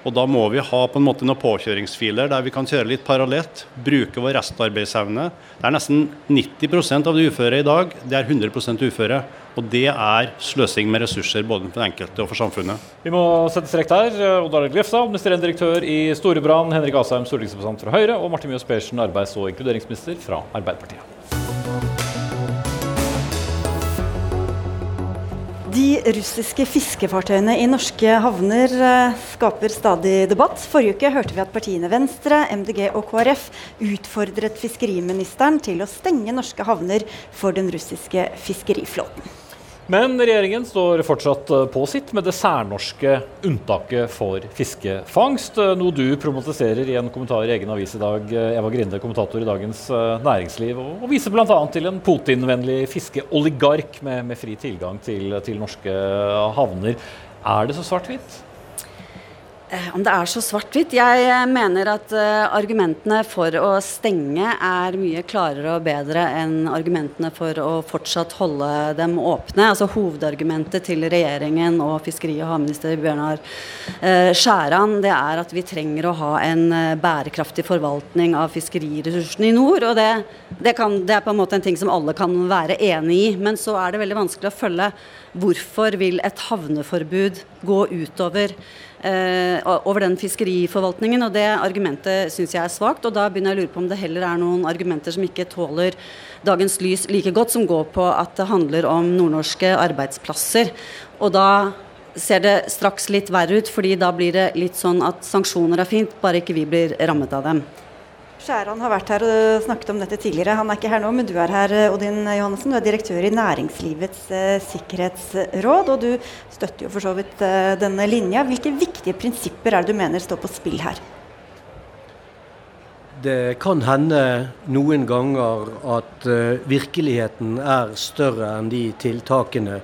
Og da må vi ha på en måte noen påkjøringsfiler der vi kan kjøre litt parallelt. Bruke vår restarbeidsevne. Det er nesten 90 av de uføre i dag det er 100% uføre. Og det er sløsing med ressurser både for den enkelte og for samfunnet. Vi må sette strek der. Odd Arild Glefstad, administrerende direktør i Storebrand. Henrik Asheim, stortingsrepresentant fra Høyre. Og Martin Mjøs Persen, arbeids- og inkluderingsminister fra Arbeiderpartiet. De russiske fiskefartøyene i norske havner eh, skaper stadig debatt. Forrige uke hørte vi at partiene Venstre, MDG og KrF utfordret fiskeriministeren til å stenge norske havner for den russiske fiskeriflåten. Men regjeringen står fortsatt eh, på sitt med det særnorske unntaket for fiskefangst. Eh, noe du problematiserer i en kommentar i egen avis i dag, eh, Eva Grinde, kommentator i Dagens Næringsliv, og viser bl.a. til en Putin-vennlig fiskeoligark med, med, fri tilgang til, til norske havner. Er det så svart-hvitt? Eh, om det er så svart-hvitt? Jeg eh, mener at uh, argumentene for å stenge er mye klarere og bedre enn argumentene for å fortsatt holde dem åpne. Altså Hovedargumentet til regjeringen og fiskeri- og havminister Bjørnar Skjæran det er at vi trenger å ha en bærekraftig forvaltning av fiskeriressursene i nord. og det, det, kan, det er på en måte en ting som alle kan være enig i. Men så er det veldig vanskelig å følge hvorfor vil et havneforbud gå utover Eh, over den fiskeriforvaltningen. og Det argumentet syns jeg er svakt. og Da begynner jeg å lure på om det heller er noen argumenter som ikke tåler dagens lys like godt, som går på at det handler om nordnorske arbeidsplasser. Og da ser det straks litt verre ut, fordi da blir det litt sånn at sanksjoner er fint, bare ikke vi blir rammet av dem. Skjæran har vært her og snakket om dette tidligere. Han er ikke her nå, men du er her, Odin Johannessen. Du er direktør i Næringslivets eh, sikkerhetsråd, og du støtter jo for så vidt eh, denne linja. Hvilke viktige prinsipper er det du mener står på spill her? Det kan hende noen ganger at virkeligheten er større enn de tiltakene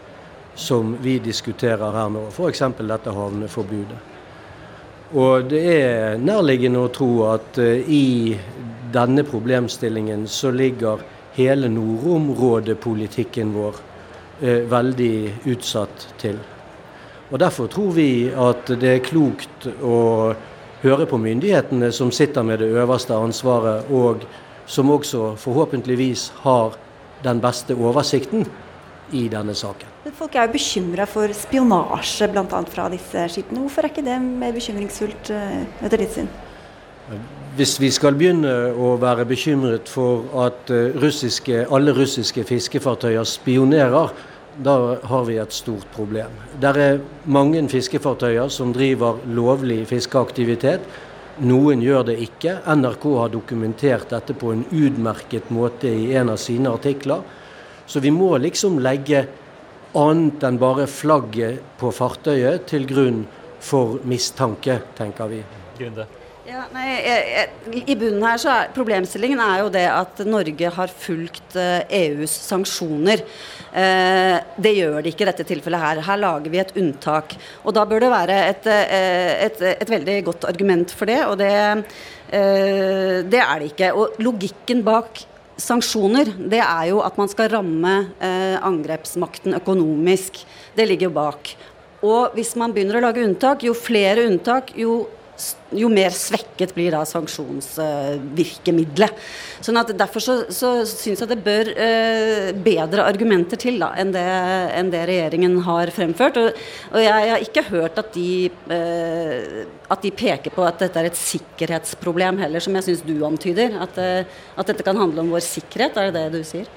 som vi diskuterer her nå, f.eks. dette havneforbudet. Og det er nærliggende å tro at uh, i denne problemstillingen så ligger hele nordområdepolitikken vår uh, veldig utsatt til. Og Derfor tror vi at det er klokt å høre på myndighetene som sitter med det øverste ansvaret, og som også forhåpentligvis har den beste oversikten i denne saken. Folk er jo bekymra for spionasje bl.a. fra disse skipene. Hvorfor er ikke det mer bekymringsfullt eh, etter ditt syn? Hvis vi skal begynne å være bekymret for at eh, russiske, alle russiske fiskefartøyer spionerer, da har vi et stort problem. Det er mange fiskefartøyer som driver lovlig fiskeaktivitet. Noen gjør det ikke. NRK har dokumentert dette på en utmerket måte i en av sine artikler. Så vi må liksom legge annet enn bare flagget på fartøyet til grunn for mistanke, tenker vi. Grunde. Ja, nei, jeg, jeg, I bunnen her så er problemstillingen er jo det at Norge har fulgt uh, EUs sanksjoner. Uh, det gjør de ikke i dette tilfellet her. Her lager vi et unntak. Og da bør det være et, uh, et, et veldig godt argument for det, og det, det er det ikke. Og logikken bak sanksjoner, det er jo at man skal ramme eh, angrepsmakten økonomisk. Det ligger jo bak. Og hvis man begynner å lage unntak, jo flere unntak, jo jo mer svekket blir da sanksjonsvirkemiddelet. Uh, sånn at Derfor så, så syns jeg det bør uh, bedre argumenter til da, enn, det, enn det regjeringen har fremført. Og, og jeg har ikke hørt at de, uh, at de, peker på at dette er et sikkerhetsproblem heller, som jeg syns du antyder. At, at dette kan handle om vår sikkerhet, er det det du sier?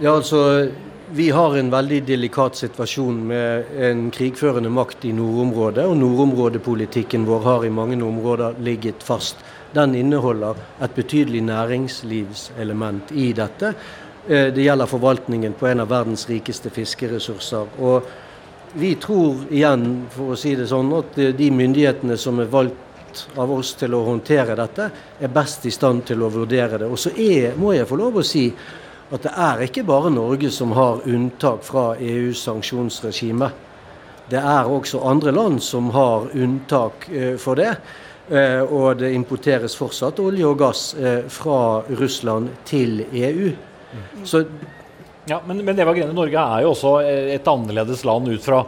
Ja, altså vi har en veldig delikat situasjon med en krigførende makt i nordområdet. Og nordområdepolitikken vår har i mange områder ligget fast. Den inneholder et betydelig næringslivselement i dette. Eh, det gjelder forvaltningen på en av verdens rikeste fiskeressurser. Og vi tror igjen, for å si det sånn, at de myndighetene som er valgt av oss til å håndtere dette, er best i stand til å vurdere det. Og så er, må jeg få lov å si at det er ikke bare Norge som har unntak fra EUs sanksjonsregime. Det er også andre land som har unntak eh, for det. Eh, og det importeres fortsatt olje og gass eh, fra Russland til EU. Så ja, men, men Eva Grene, Norge er jo også et annerledes land ut fra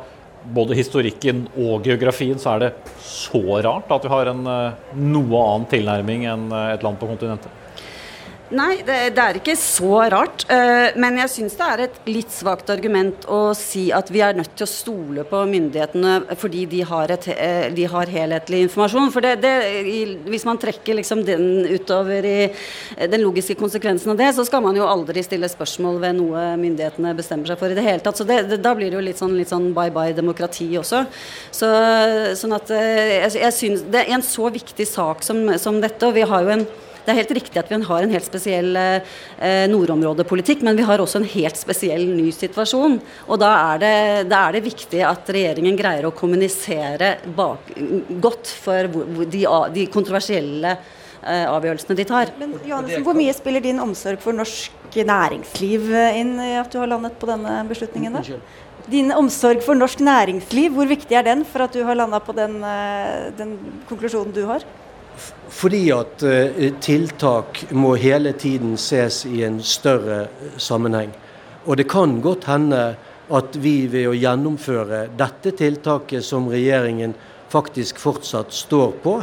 både historikken og geografien. Så er det så rart at vi har en noe annen tilnærming enn et land på kontinentet? Nei, det, det, er ikke så rart. Uh, men jeg syns det er et litt svakt argument å si at vi er nødt til å stole på myndighetene fordi de har, et, uh, de har helhetlig informasjon. For det, det, hvis man trekker liksom den utover i uh, den logiske konsekvensen av det, så skal man jo aldri stille spørsmål ved noe myndighetene bestemmer seg for i det hele tatt. Så da blir det jo litt sånn, litt sånn bye bye demokrati også. Så, sånn at jeg, jeg synes det er en så viktig sak som, som dette, og vi har jo en det er helt riktig at vi har en helt spesiell eh, nordområdepolitikk, men vi har også en helt spesiell ny situasjon. Og da er det, da er det viktig at regjeringen greier å kommunisere bak, godt for de, de kontroversielle eh, avgjørelsene de tar. Men Johansen, Hvor mye spiller din omsorg for norsk næringsliv inn i at du har landet på denne beslutningen? da? Din omsorg for norsk næringsliv, hvor viktig er den for at du har landa på den, eh, den konklusjonen du har? Fordi at eh, tiltak må hele tiden ses i en større sammenheng. Og det kan godt hende at vi ved å gjennomføre dette tiltaket som regjeringen faktisk fortsatt står på,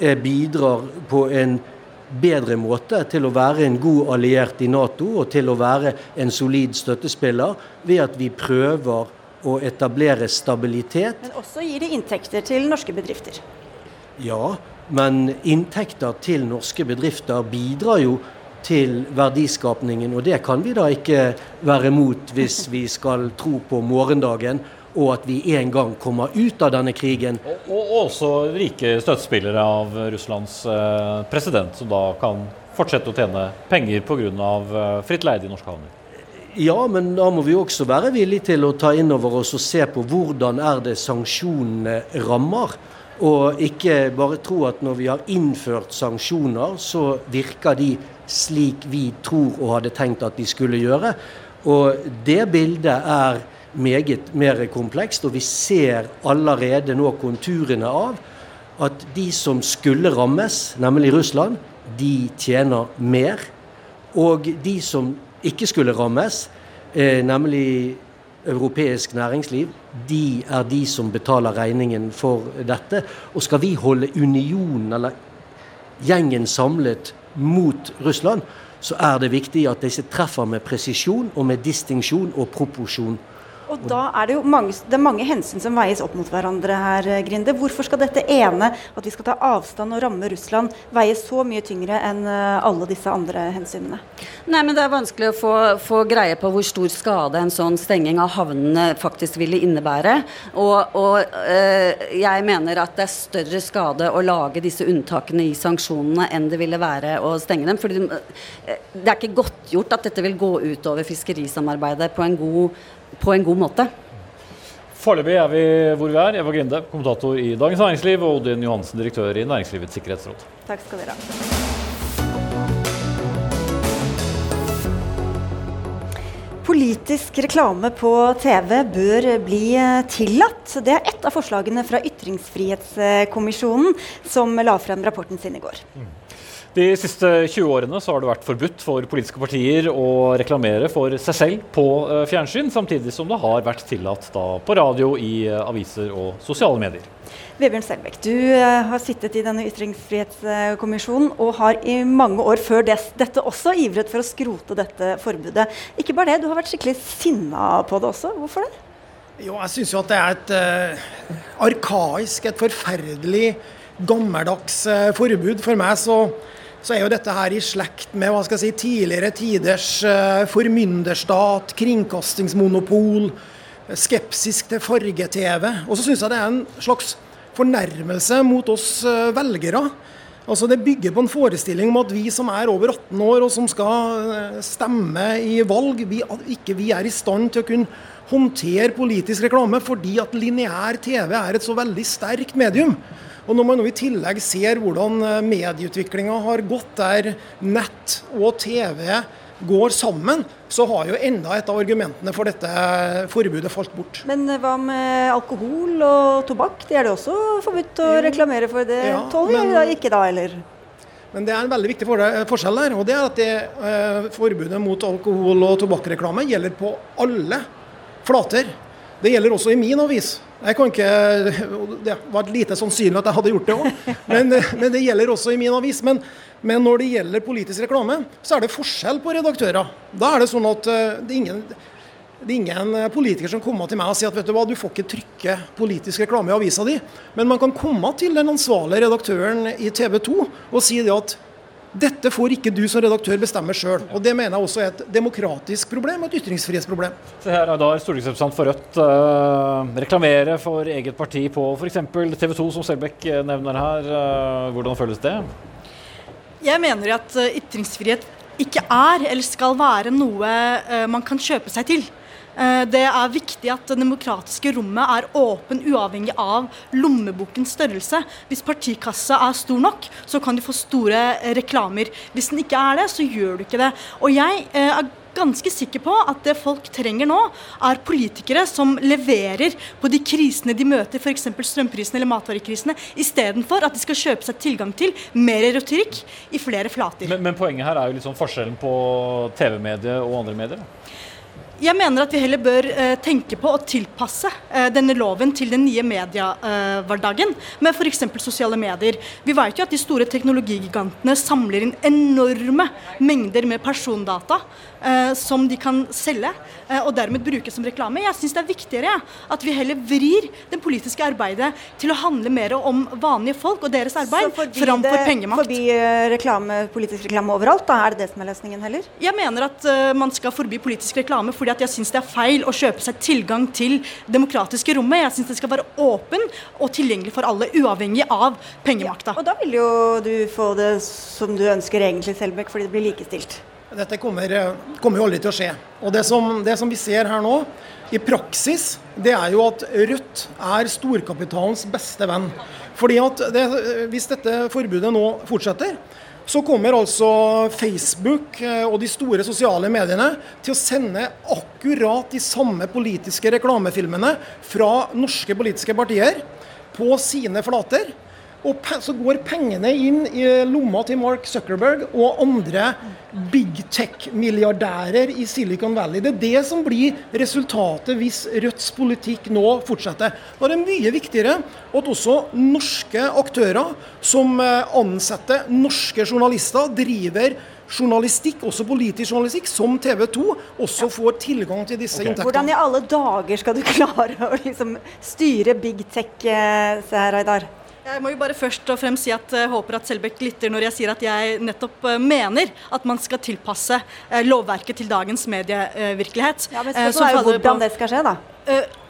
eh, bidrar på en bedre måte til å være en god alliert i Nato og til å være en solid støttespiller, ved at vi prøver å etablere stabilitet. Men også gir det inntekter til norske bedrifter? Ja, men inntekter til norske bedrifter bidrar jo til verdiskapningen, og det kan vi da ikke være mot hvis vi skal tro på morgendagen og at vi en gang kommer ut av denne krigen. Og, og også rike støttespillere av Russlands eh, president, som da kan fortsette å tjene penger pga. Eh, fritt leide i norske havner. Ja, men da må vi også være villige til å ta inn over oss og se på hvordan er det sanksjonene rammer. Og ikke bare tro at når vi har innført sanksjoner, så virker de slik vi tror og hadde tenkt at de skulle gjøre. Og det bildet er meget mer komplekst, og vi ser allerede nå konturene av at de som skulle rammes, nemlig Russland, de tjener mer. Og de som ikke skulle rammes, eh, nemlig europeisk næringsliv, de er de som betaler regningen for dette. Og skal vi holde unionen, eller gjengen, samlet mot Russland, så er det viktig at disse treffer med presisjon og med distinksjon og proporsjon. Og da er det jo mange, det mange hensyn som veies opp mot hverandre her, Grinde. Hvorfor skal dette ene, at vi skal ta avstand og ramme Russland, veie så mye tyngre enn eh, alle disse andre hensynene? Nei, men Det er vanskelig å få, få greie på hvor stor skade en sånn stenging av havnene faktisk ville innebære. Og, og øh, jeg mener at det er større skade å lage disse unntakene i sanksjonene enn det ville være å stenge dem. fordi det er ikke godtgjort at dette vil gå utover fiskerisamarbeidet på en god på en god måte. Foreløpig er vi hvor vi er. Eva Grinde, kommentator i Dagens Næringsliv, og Odin Johansen, direktør i Næringslivets sikkerhetsråd. Takk skal dere ha. Politisk reklame på TV bør bli tillatt. Det er ett av forslagene fra Ytringsfrihetskommisjonen, som la frem rapporten sin i går. De siste 20 årene så har det vært forbudt for politiske partier å reklamere for seg selv på eh, fjernsyn, samtidig som det har vært tillatt da på radio, i eh, aviser og sosiale medier. Vebjørn Selbekk, du eh, har sittet i denne ytringsfrihetskommisjonen og har i mange år før dette også ivret for å skrote dette forbudet. Ikke bare det, du har vært skikkelig sinna på det også. Hvorfor det? Jo, jeg syns jo at det er et uh, arkaisk, et forferdelig gammeldags uh, forbud. For meg så, så, er jo dette her i slekt med hva skal jeg si, tidligere tiders uh, formynderstat, kringkastingsmonopol, skepsis til farge-TV. Og så syns jeg det er en slags fornærmelse mot oss eh, velgere. Altså Det bygger på en forestilling om at vi som er over 18 år og som skal eh, stemme i valg, vi, ikke vi er i stand til å kunne håndtere politisk reklame fordi at lineær TV er et så veldig sterkt medium. Og Når man nå i tillegg ser hvordan eh, medieutviklinga har gått der nett og TV går sammen, så har jo enda et av argumentene for dette forbudet falt bort. Men eh, hva med alkohol og tobakk? Det er det også forbudt å reklamere for. Det ja, tåler vi ikke da, eller? Men det er en veldig viktig forskjell der. og det er at det, eh, Forbudet mot alkohol- og tobakkreklame gjelder på alle flater. Det gjelder også i min avis. Jeg kan ikke, Det var lite sannsynlig at jeg hadde gjort det òg, men, men, det gjelder også i min avis. Men, men, når det gjelder politisk reklame, så er det forskjell på redaktører. Da er det sånn at eh, det er ingen, det er ingen politiker som kommer til meg og sier at vet du hva, du får ikke trykke politisk reklame i avisa di. Men man kan komme til den ansvarlige redaktøren i TV 2 og si det at dette får ikke du som redaktør bestemme sjøl. Og det mener jeg også er et demokratisk problem, og et ytringsfrihetsproblem. Se her er da stortingsrepresentant for Rødt eh, reklamere for eget parti på f.eks. TV 2, som Selbekk eh, nevner her. Uh, hvordan føles det? Jeg mener at ytringsfrihet ikke er eller skal være noe man kan kjøpe seg til. Eh, det er viktig at det demokratiske rommet er åpen uavhengig av lommebokens størrelse. Hvis partikassa er stor nok, så kan du få store reklamer. Hvis den ikke er det, så gjør du ikke det. Og jeg eh, er ganske sikker på at det folk trenger nå, er politikere som leverer på de krisene de møter, f.eks. strømprisene eller matvarekrisene, istedenfor at de skal kjøpe seg tilgang til mer retorikk i flere flater. Men, men poenget her er jo litt sånn forskjellen på TV-mediet og andre medier? Da. Jeg mener at vi heller bør uh, tenke på å tilpasse uh, denne loven til den nye mediehverdagen uh, med f.eks. sosiale medier. Vi vet jo at de store teknologigigantene samler inn enorme mengder med persondata som de kan selge og dermed bruke som reklame. Jeg syns det er viktigere at vi heller vrir det politiske arbeidet til å handle mer om vanlige folk og deres arbeid framfor pengemakt. Forby reklame, politisk reklame overalt, da er det det som er løsningen heller? Jeg mener at man skal forby politisk reklame fordi at jeg syns det er feil å kjøpe seg tilgang til demokratiske rommet. Jeg syns det skal være åpen og tilgjengelig for alle, uavhengig av pengemakta. Ja, og da vil jo du få det som du ønsker egentlig, Selbekk, fordi det blir likestilt. Dette kommer, kommer, jo aldri til å skje. Og det som, det som vi ser her nå, i praksis, det er jo at Rødt er storkapitalens beste venn. Fordi at det, Hvis dette forbudet nå fortsetter, så kommer altså Facebook eh, og de store sosiale mediene til å sende akkurat de samme politiske reklamefilmene fra norske politiske partier på sine flater. Og så går pengene inn i lomma til Mark Zuckerberg og andre big tech-milliardærer i Silicon Valley. Det er det som blir resultatet hvis Rødts politikk nå fortsetter. Da er det mye viktigere at også norske aktører som eh, ansetter norske journalister, driver journalistikk, også politisk journalistikk, som TV 2, også får tilgang til disse okay. inntektene. Hvordan i alle dager skal du klare å liksom styre big tech, eh, Seher Aydar? Jeg må jo bare først og fremst si at jeg håper at Selbekk lytter når jeg sier at jeg nettopp eh, mener at man skal tilpasse eh, lovverket til dagens medievirkelighet. Ja, men spørsmålet er jo hvordan det skal skje, da.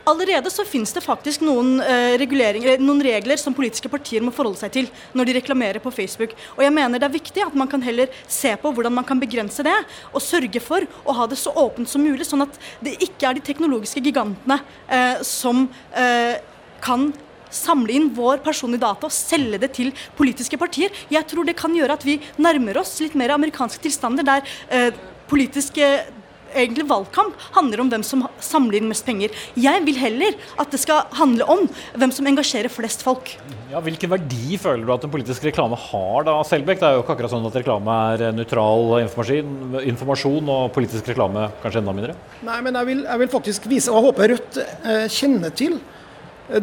Allerede så finnes det faktisk noen, noen, regler som politiske partier må forholde seg til når de reklamerer på Facebook. Og jeg mener det er viktig at man kan heller se på hvordan man kan begrense det, og sørge for å ha det så åpent som mulig, sånn at det ikke er de teknologiske gigantene eh, som eh, kan samle inn vår personlige data og selge det til politiske partier. Jeg tror det kan gjøre at vi nærmer oss litt mer amerikanske tilstander, der eh, politiske egentlig valgkamp handler om hvem som samler inn mest penger. Jeg vil heller at det skal handle om hvem som engasjerer flest folk. Ja, hvilken verdi føler du at en politisk reklame har da, Selbekk? Det er jo ikke akkurat sånn at reklame er nøytral informasjon, informasjon og politisk reklame kanskje enda mindre? Nei, men jeg vil, jeg vil faktisk vise, og jeg håper Rødt eh, kjenner til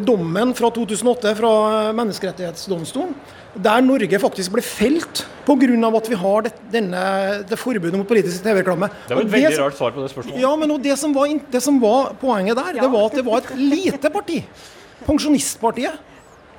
dommen fra 2008 fra Menneskerettighetsdomstolen, der Norge faktisk ble felt pga. at vi har det, denne, det forbudet mot politisk TV-reklame. Det var et Og veldig det- rart svar på det spørsmålet. Ja, men det som var, det som var poenget der, det var at det var et lite parti, Pensjonistpartiet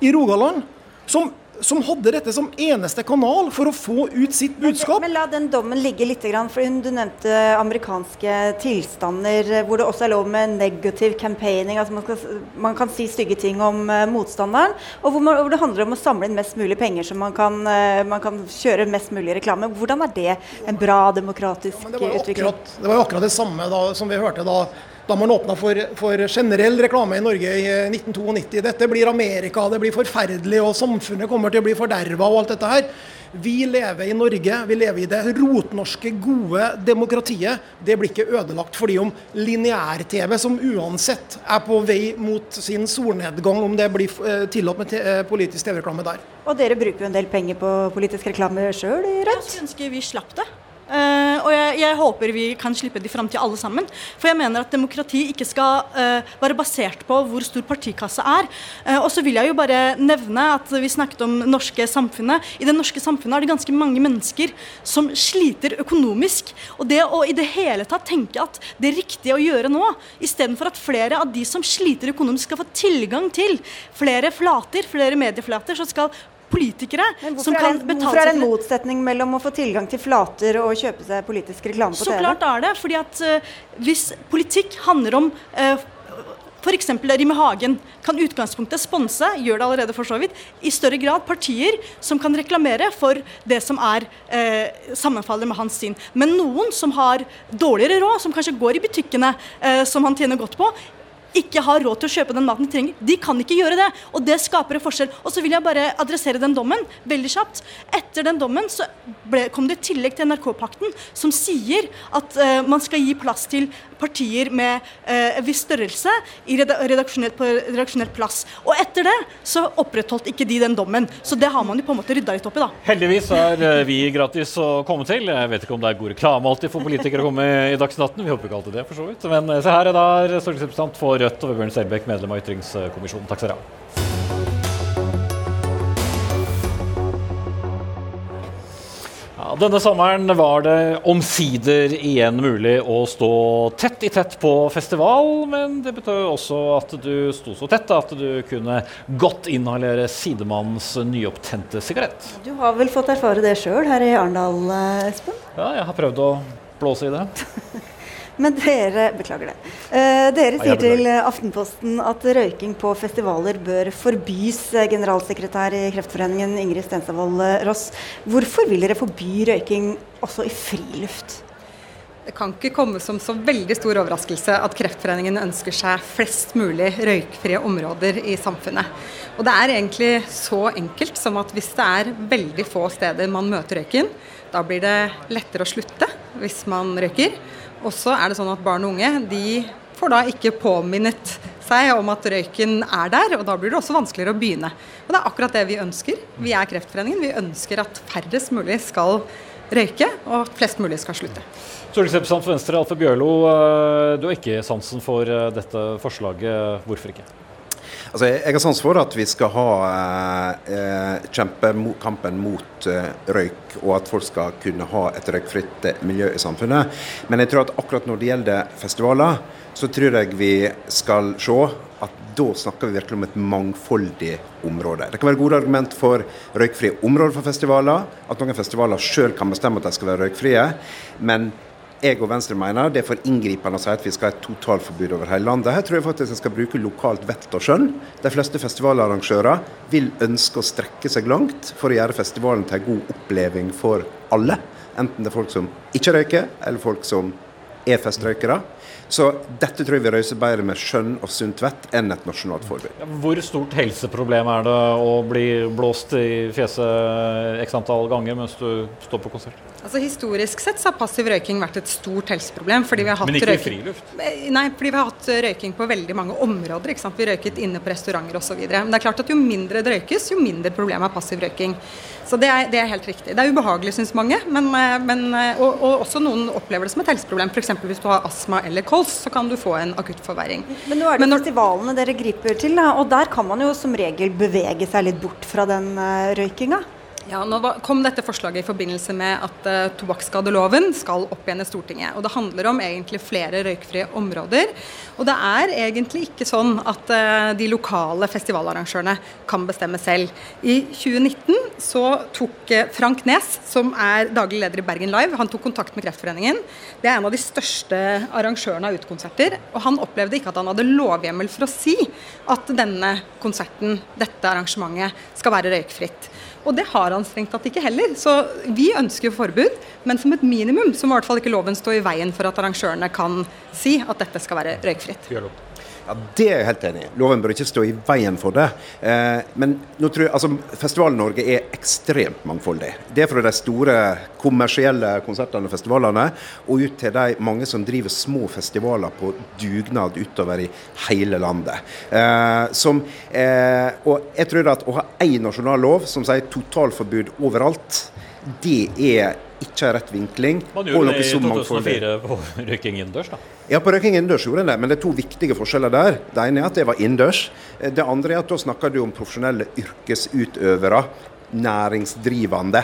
i Rogaland, som, som hadde dette som eneste kanal for å få ut sitt budskap. Men la den dommen ligge litt, for du nevnte amerikanske tilstander hvor det også er lov med negativ campaigning, altså man, skal, man kan si stygge ting om uh, motstanderen, og hvor, man, hvor det handler om å samle inn mest mulig penger så man kan, uh, man kan kjøre mest mulig reklame. Hvordan er det en bra demokratisk Det utvikling? akkurat det, var jo akkurat det samme da, som vi hørte da, da man åpna for, for generell reklame i Norge i eh, 1992. Dette blir Amerika, det blir forferdelig, og samfunnet kommer til å bli forderva og alt dette her. Vi lever i Norge, vi lever i det rotnorske, gode demokratiet. Det blir ikke ødelagt fordi om lineær-TV, som uansett er på vei mot sin solnedgang, om det blir eh, tillatt med eh, politisk TV-reklame der. Og dere bruker jo en del penger på politisk reklame sjøl i Rødt? Jeg skulle ønske vi slapp det. Eh, og jeg, jeg håper vi kan slippe det i framtida alle sammen. For jeg mener at demokrati ikke skal uh, være basert på hvor stor partikassa er. Uh, og så vil jeg jo bare nevne at vi snakket om norske samfunnet. I det norske samfunnet er det ganske mange mennesker som sliter økonomisk. Og det å i det hele tatt tenke at det riktige å gjøre nå, istedenfor at flere av de som sliter økonomisk skal få tilgang til flere flater, flere medieflater, så skal politikere som kan betale hvorfor er det en motsetning mellom å få tilgang til flater og kjøpe seg politisk reklame på Så TV? klart er det. fordi at uh, Hvis politikk handler om uh, F.eks. Rimi Hagen kan utgangspunktet sponse, gjør det allerede for så vidt, i større grad partier som kan reklamere for det som er eh, sammenfaller med hans syn. Men noen som har dårligere råd, som kanskje går i butikkene eh, som han tjener godt på, ikke har råd til å kjøpe den maten de trenger. De kan ikke gjøre det. Og det skaper en forskjell. Og så vil jeg bare adressere den dommen veldig kjapt. Etter den dommen så ble, kom det et tillegg til NRK-pakten som sier at uh, man skal gi plass til partier med eh, en viss størrelse i redaksjonelt, på redaksjonell plass. Og etter det så opprettholdt ikke de den dommen. Så det har man jo på en måte rydda litt opp i, da. Heldigvis er eh, vi gratis å komme til. Jeg vet ikke om det er god reklame alltid for politikere å komme i Dagsnytt 18. Vi håper ikke alltid det, for så vidt. Men eh, se her, det da stortingsrepresentant for Rødt og Vebjørn Selbekk, medlem av Ytringskommisjonen. Takk skal dere ha. Denne sommeren var det omsider igjen mulig å stå tett i tett på festival, men det betød også at du sto så tett at du kunne godt inhalere sidemannens nyopptente sigarett. Du har vel fått erfare det sjøl her i Arendal, eh, Espen? Ja, jeg har prøvd å blåse i det. Men dere Beklager det. Eh, dere sier til Aftenposten at røyking på festivaler bør forbys. eh, Generalsekretær i Kreftforeningen Ingrid Stenstadvold eh, Ross. Hvorfor vil dere forby røyking også i friluft? Det kan ikke komme som så veldig stor overraskelse at Kreftforeningen ønsker seg flest mulig røykfrie områder i samfunnet. Og det er egentlig så enkelt som at hvis det er veldig få steder man møter røyken, da blir det lettere å slutte hvis man røyker. Og så er det sånn at barn og unge de får da ikke påminnet seg om at røyken er der, og da blir det også vanskeligere å begynne. Og det er akkurat det vi ønsker. Vi er Kreftforeningen. Vi ønsker at færrest mulig skal røyke, og at flest mulig skal slutte. Stortingsrepresentant for Venstre, Alfe Bjørlo. Du har ikke sansen for eh, dette forslaget. Hvorfor ikke? Altså, jeg har sans for at vi skal ha eh, kjempe mot, kampen mot eh, røyk, og at folk skal kunne ha et røykfritt eh, miljø i samfunnet. Men jeg tror at akkurat når det gjelder festivaler, så tror jeg vi skal se at da snakker vi virkelig om et mangfoldig område. Det kan være gode argument for røykfrie områder for festivaler, at noen festivaler sjøl kan bestemme at de skal være røykfrie. men jeg og Venstre mener det er for inngripende å si at vi skal ha et totalforbud over hele landet. Her tror jeg faktisk en skal bruke lokalt vett og skjønn. De fleste festivalarrangører vil ønske å strekke seg langt for å gjøre festivalen til en god oppleving for alle. Enten det er folk som ikke røyker, eller folk som er festrøykere. Så dette tror jeg vi røyser bedre med skjønn og sunt vett enn et nasjonalt forbud. Hvor stort helseproblem er det å bli blåst i fjeset x antall ganger mens du står på konsert? Altså Historisk sett så har passiv røyking vært et stort helseproblem. fordi vi har hatt Men ikke i friluft? Eh, Nei, fordi vi har hatt røyking på veldig mange områder. ikke sant? Vi røyket inne på restauranter osv. Men det er klart at jo mindre det røykes, jo mindre problem er passiv røyking. Så det er, det er helt riktig. Det er ubehagelig, syns mange. Men, eh, men, eh, og, og også noen opplever det som et helseproblem. F.eks. hvis du har astma eller kols, så kan du få en akutt forverring. Men nå er det festivalene dere griper til, og der kan man jo som regel bevege seg litt bort fra den uh, røykinga. Ja, nå kom dette forslaget i forbindelse med at uh, tobakksskadeloven skal opp igjen i Stortinget. og Det handler om egentlig flere røykfrie områder. Og det er egentlig ikke sånn at uh, de lokale festivalarrangørene kan bestemme selv. I 2019 så tok uh, Frank Nes, som er daglig leder i Bergen Live, han tok kontakt med Kreftforeningen. Det er en av de største arrangørene av utekonserter. Og han opplevde ikke at han hadde lovhjemmel for å si at denne konserten, dette arrangementet, skal være røykfritt. Og det har han strengt tatt ikke heller. Så vi ønsker forbud, men som et minimum så må i hvert fall ikke loven stå i veien for at arrangørene kan si at dette skal være røykfritt. Ja, Det er jeg helt enig i. Loven bør ikke stå i veien for det. Eh, men nå tror jeg, altså, Festival-Norge er ekstremt mangfoldig. Det er fra de store kommersielle konsertene og festivalene, og ut til de mange som driver små festivaler på dugnad utover i hele landet. Eh, som, eh, og jeg tror at å ha én nasjonal lov som sier totalforbud overalt, det er ikke har rett vinkling. Man gjorde det i 2004 på røyking innendørs, da. Ja, på røyking innendørs gjorde en det, men det er to viktige forskjeller der. Det ene er at det var innendørs. Det andre er at da snakker du om profesjonelle yrkesutøvere, næringsdrivende.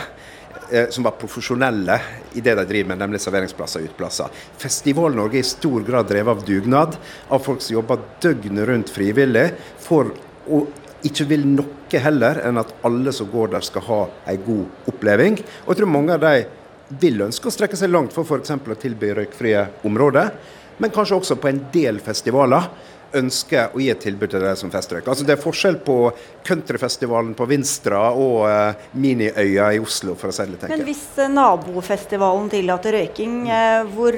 eh, Som var profesjonelle i det de driver med, nemlig serveringsplasser og uteplasser. Festival-Norge er i stor grad drevet av dugnad, av folk som jobber døgnet rundt frivillig for å ikke vil noe heller enn at alle som går der skal ha en god oppleving. Og jeg tror mange av de vil ønske å strekke seg langt for f.eks. å tilby røykfrie områder, men kanskje også på en del festivaler ønsker å gi et tilbud til de som festrøyker. Altså Det er forskjell på countryfestivalen på Vinstra og eh, Miniøya i Oslo, for å si det litt Men hvis eh, nabofestivalen tillater røyking, eh, hvor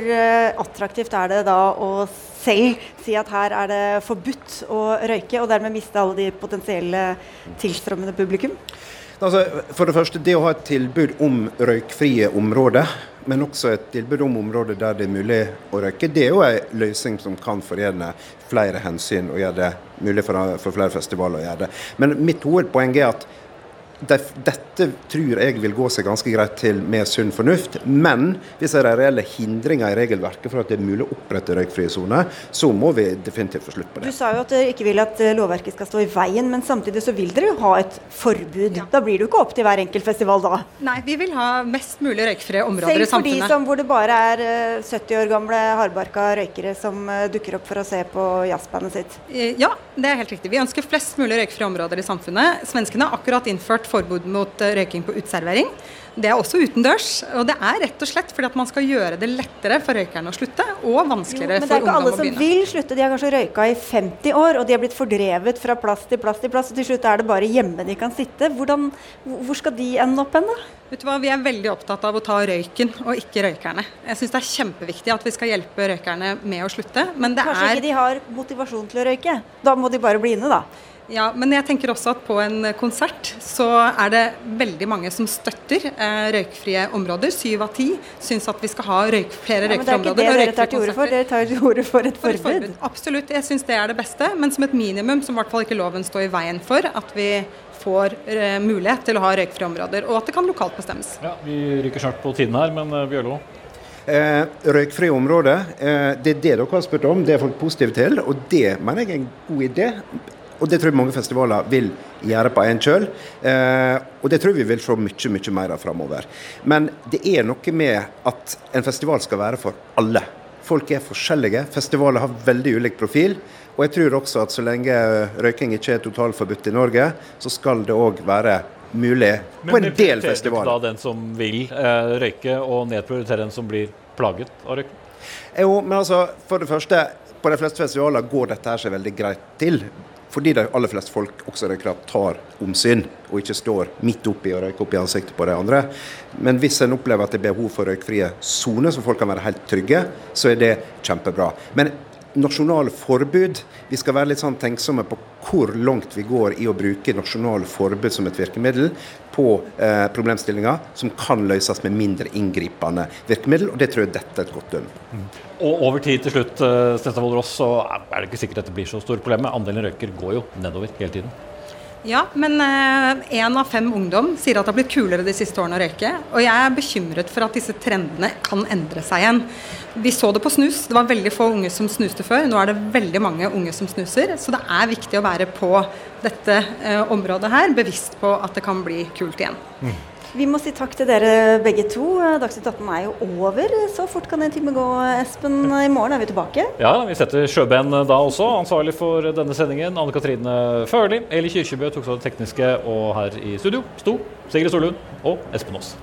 attraktivt er det da å selv si at her er det forbudt å røyke, og dermed miste alle de potensielle tilstrømmende publikum? Altså, for det første, det å ha et tilbud om røykfrie områder, men også et tilbud om områder der det er mulig å røyke, det er jo en løsning som kan forene flere hensyn og gjøre det mulig for, for flere festivaler å gjøre det. Men mitt hovedpoeng er at dette tror jeg vil gå seg ganske greit til med sunn fornuft. Men hvis det er reelle hindringer i regelverket for at det er mulig å opprette røykfrie soner, så må vi definitivt få slutt på det. Du sa jo at dere ikke vil at eh, lovverket skal stå i veien, men samtidig så vil dere jo ha et forbud. Da blir det jo ikke opp til hver enkelt festival da. Nei, vi vil ha mest mulig røykfrie områder i samfunnet. Selv for de som, hvor det bare er eh, 70 år gamle hardbarka røykere som eh, dukker opp for å se på jazzbandet sitt. Eh, Ja, det er helt riktig. Vi ønsker flest mulig røykfrie områder i samfunnet. Svenskene har akkurat innført forbud mot eh, røyking på uteservering. Det er også utendørs. Og det er rett og slett fordi at man skal gjøre det lettere for røykerne å slutte, og vanskeligere Jo, begynne. men det er ikke alle som vil slutte. De har kanskje røyka i 50 år, og de har blitt fordrevet fra plass til plass til plass. Og til slutt er det bare hjemme de kan sitte. Hvordan, hvor skal de ende opp hen, da? Vet du hva, Vi er veldig opptatt av å ta røyken og ikke røykerne. Jeg syns det er kjempeviktig at vi skal hjelpe røykerne med å slutte. Men det Kanskje er ikke de har motivasjon til å røyke? Da må de bare bli inne, da. Ja, men jeg tenker også at på en konsert så er det veldig mange som støtter eh, røykfrie områder. Syv av ti syns at vi skal ha røyk, flere Ja, men det er ikke det dere tar røykfrie til orde for. Dere tar til orde for et For et forbud. Absolutt, jeg syns det er det beste, men som et minimum som i hvert fall ikke loven står i veien for. At vi får eh, mulighet til å ha røykfrie områder, og at det kan lokalt bestemmes. Ja, Vi ryker snart på tiden her, men eh, Bjørlo? Eh, røykfrie områder, eh, det er det dere har spurt om. Det er folk positive til, og det mener jeg er en god idé. Og det tror jeg mange festivaler vil gjøre på en kjøl. Eh, og det tror vi vil se mye mye mer av framover. Men det er noe med at en festival skal være for alle. Folk er forskjellige. Festivaler har veldig ulik profil. Og jeg tror også at så lenge røyking ikke er totalforbudt i Norge, så skal det òg være mulig på en del festivaler. Men prioriterer du. Da den som vil eh, røyke, og nedprioriterer den som blir plaget av røyking? Jo, men altså, for det første, på de fleste festivaler går dette her seg veldig greit til. Fordi de aller fleste folk også er klart, tar omsyn, og ikke står midt oppi og røyker opp i ansiktet på de andre. Men hvis en opplever at det er behov for røykfrie soner, så folk kan være helt trygge, så er det kjempebra. Men nasjonale forbud Vi skal være litt sånn tenksomme på hvor langt vi går i å bruke nasjonale forbud som et virkemiddel på eh, problemstillinger som kan løses med mindre inngripende virkemiddel, og det tror jeg dette er et godt dømme. Og over tid til slutt, eh, Ross, så er det ikke sikkert dette blir så stort problem. Andelen røyker går jo nedover hele tiden. Ja, men én av fem ungdom sier at det har blitt kulere de siste årene å røyke. Og jeg er bekymret for at disse trendene kan endre seg igjen. Vi så det på snus. Det var veldig få unge som snuste før. Nå er det veldig mange unge som snuser. Så det er viktig å være på dette eh, området her, bevisst på at det kan bli kult igjen. Mm. Vi må si takk til dere begge to. Dagsnytt 18 er jo over. Så fort kan en time gå, Espen. I morgen er vi tilbake. Ja, vi setter sjøben da også. Ansvarlig for denne sendingen Anne Katrine Førli. Eli Kyrkjebø tok seg av det tekniske, og her i studio sto Sigrid Solund og Espen Aas.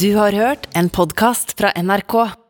Du har hørt en podkast fra NRK.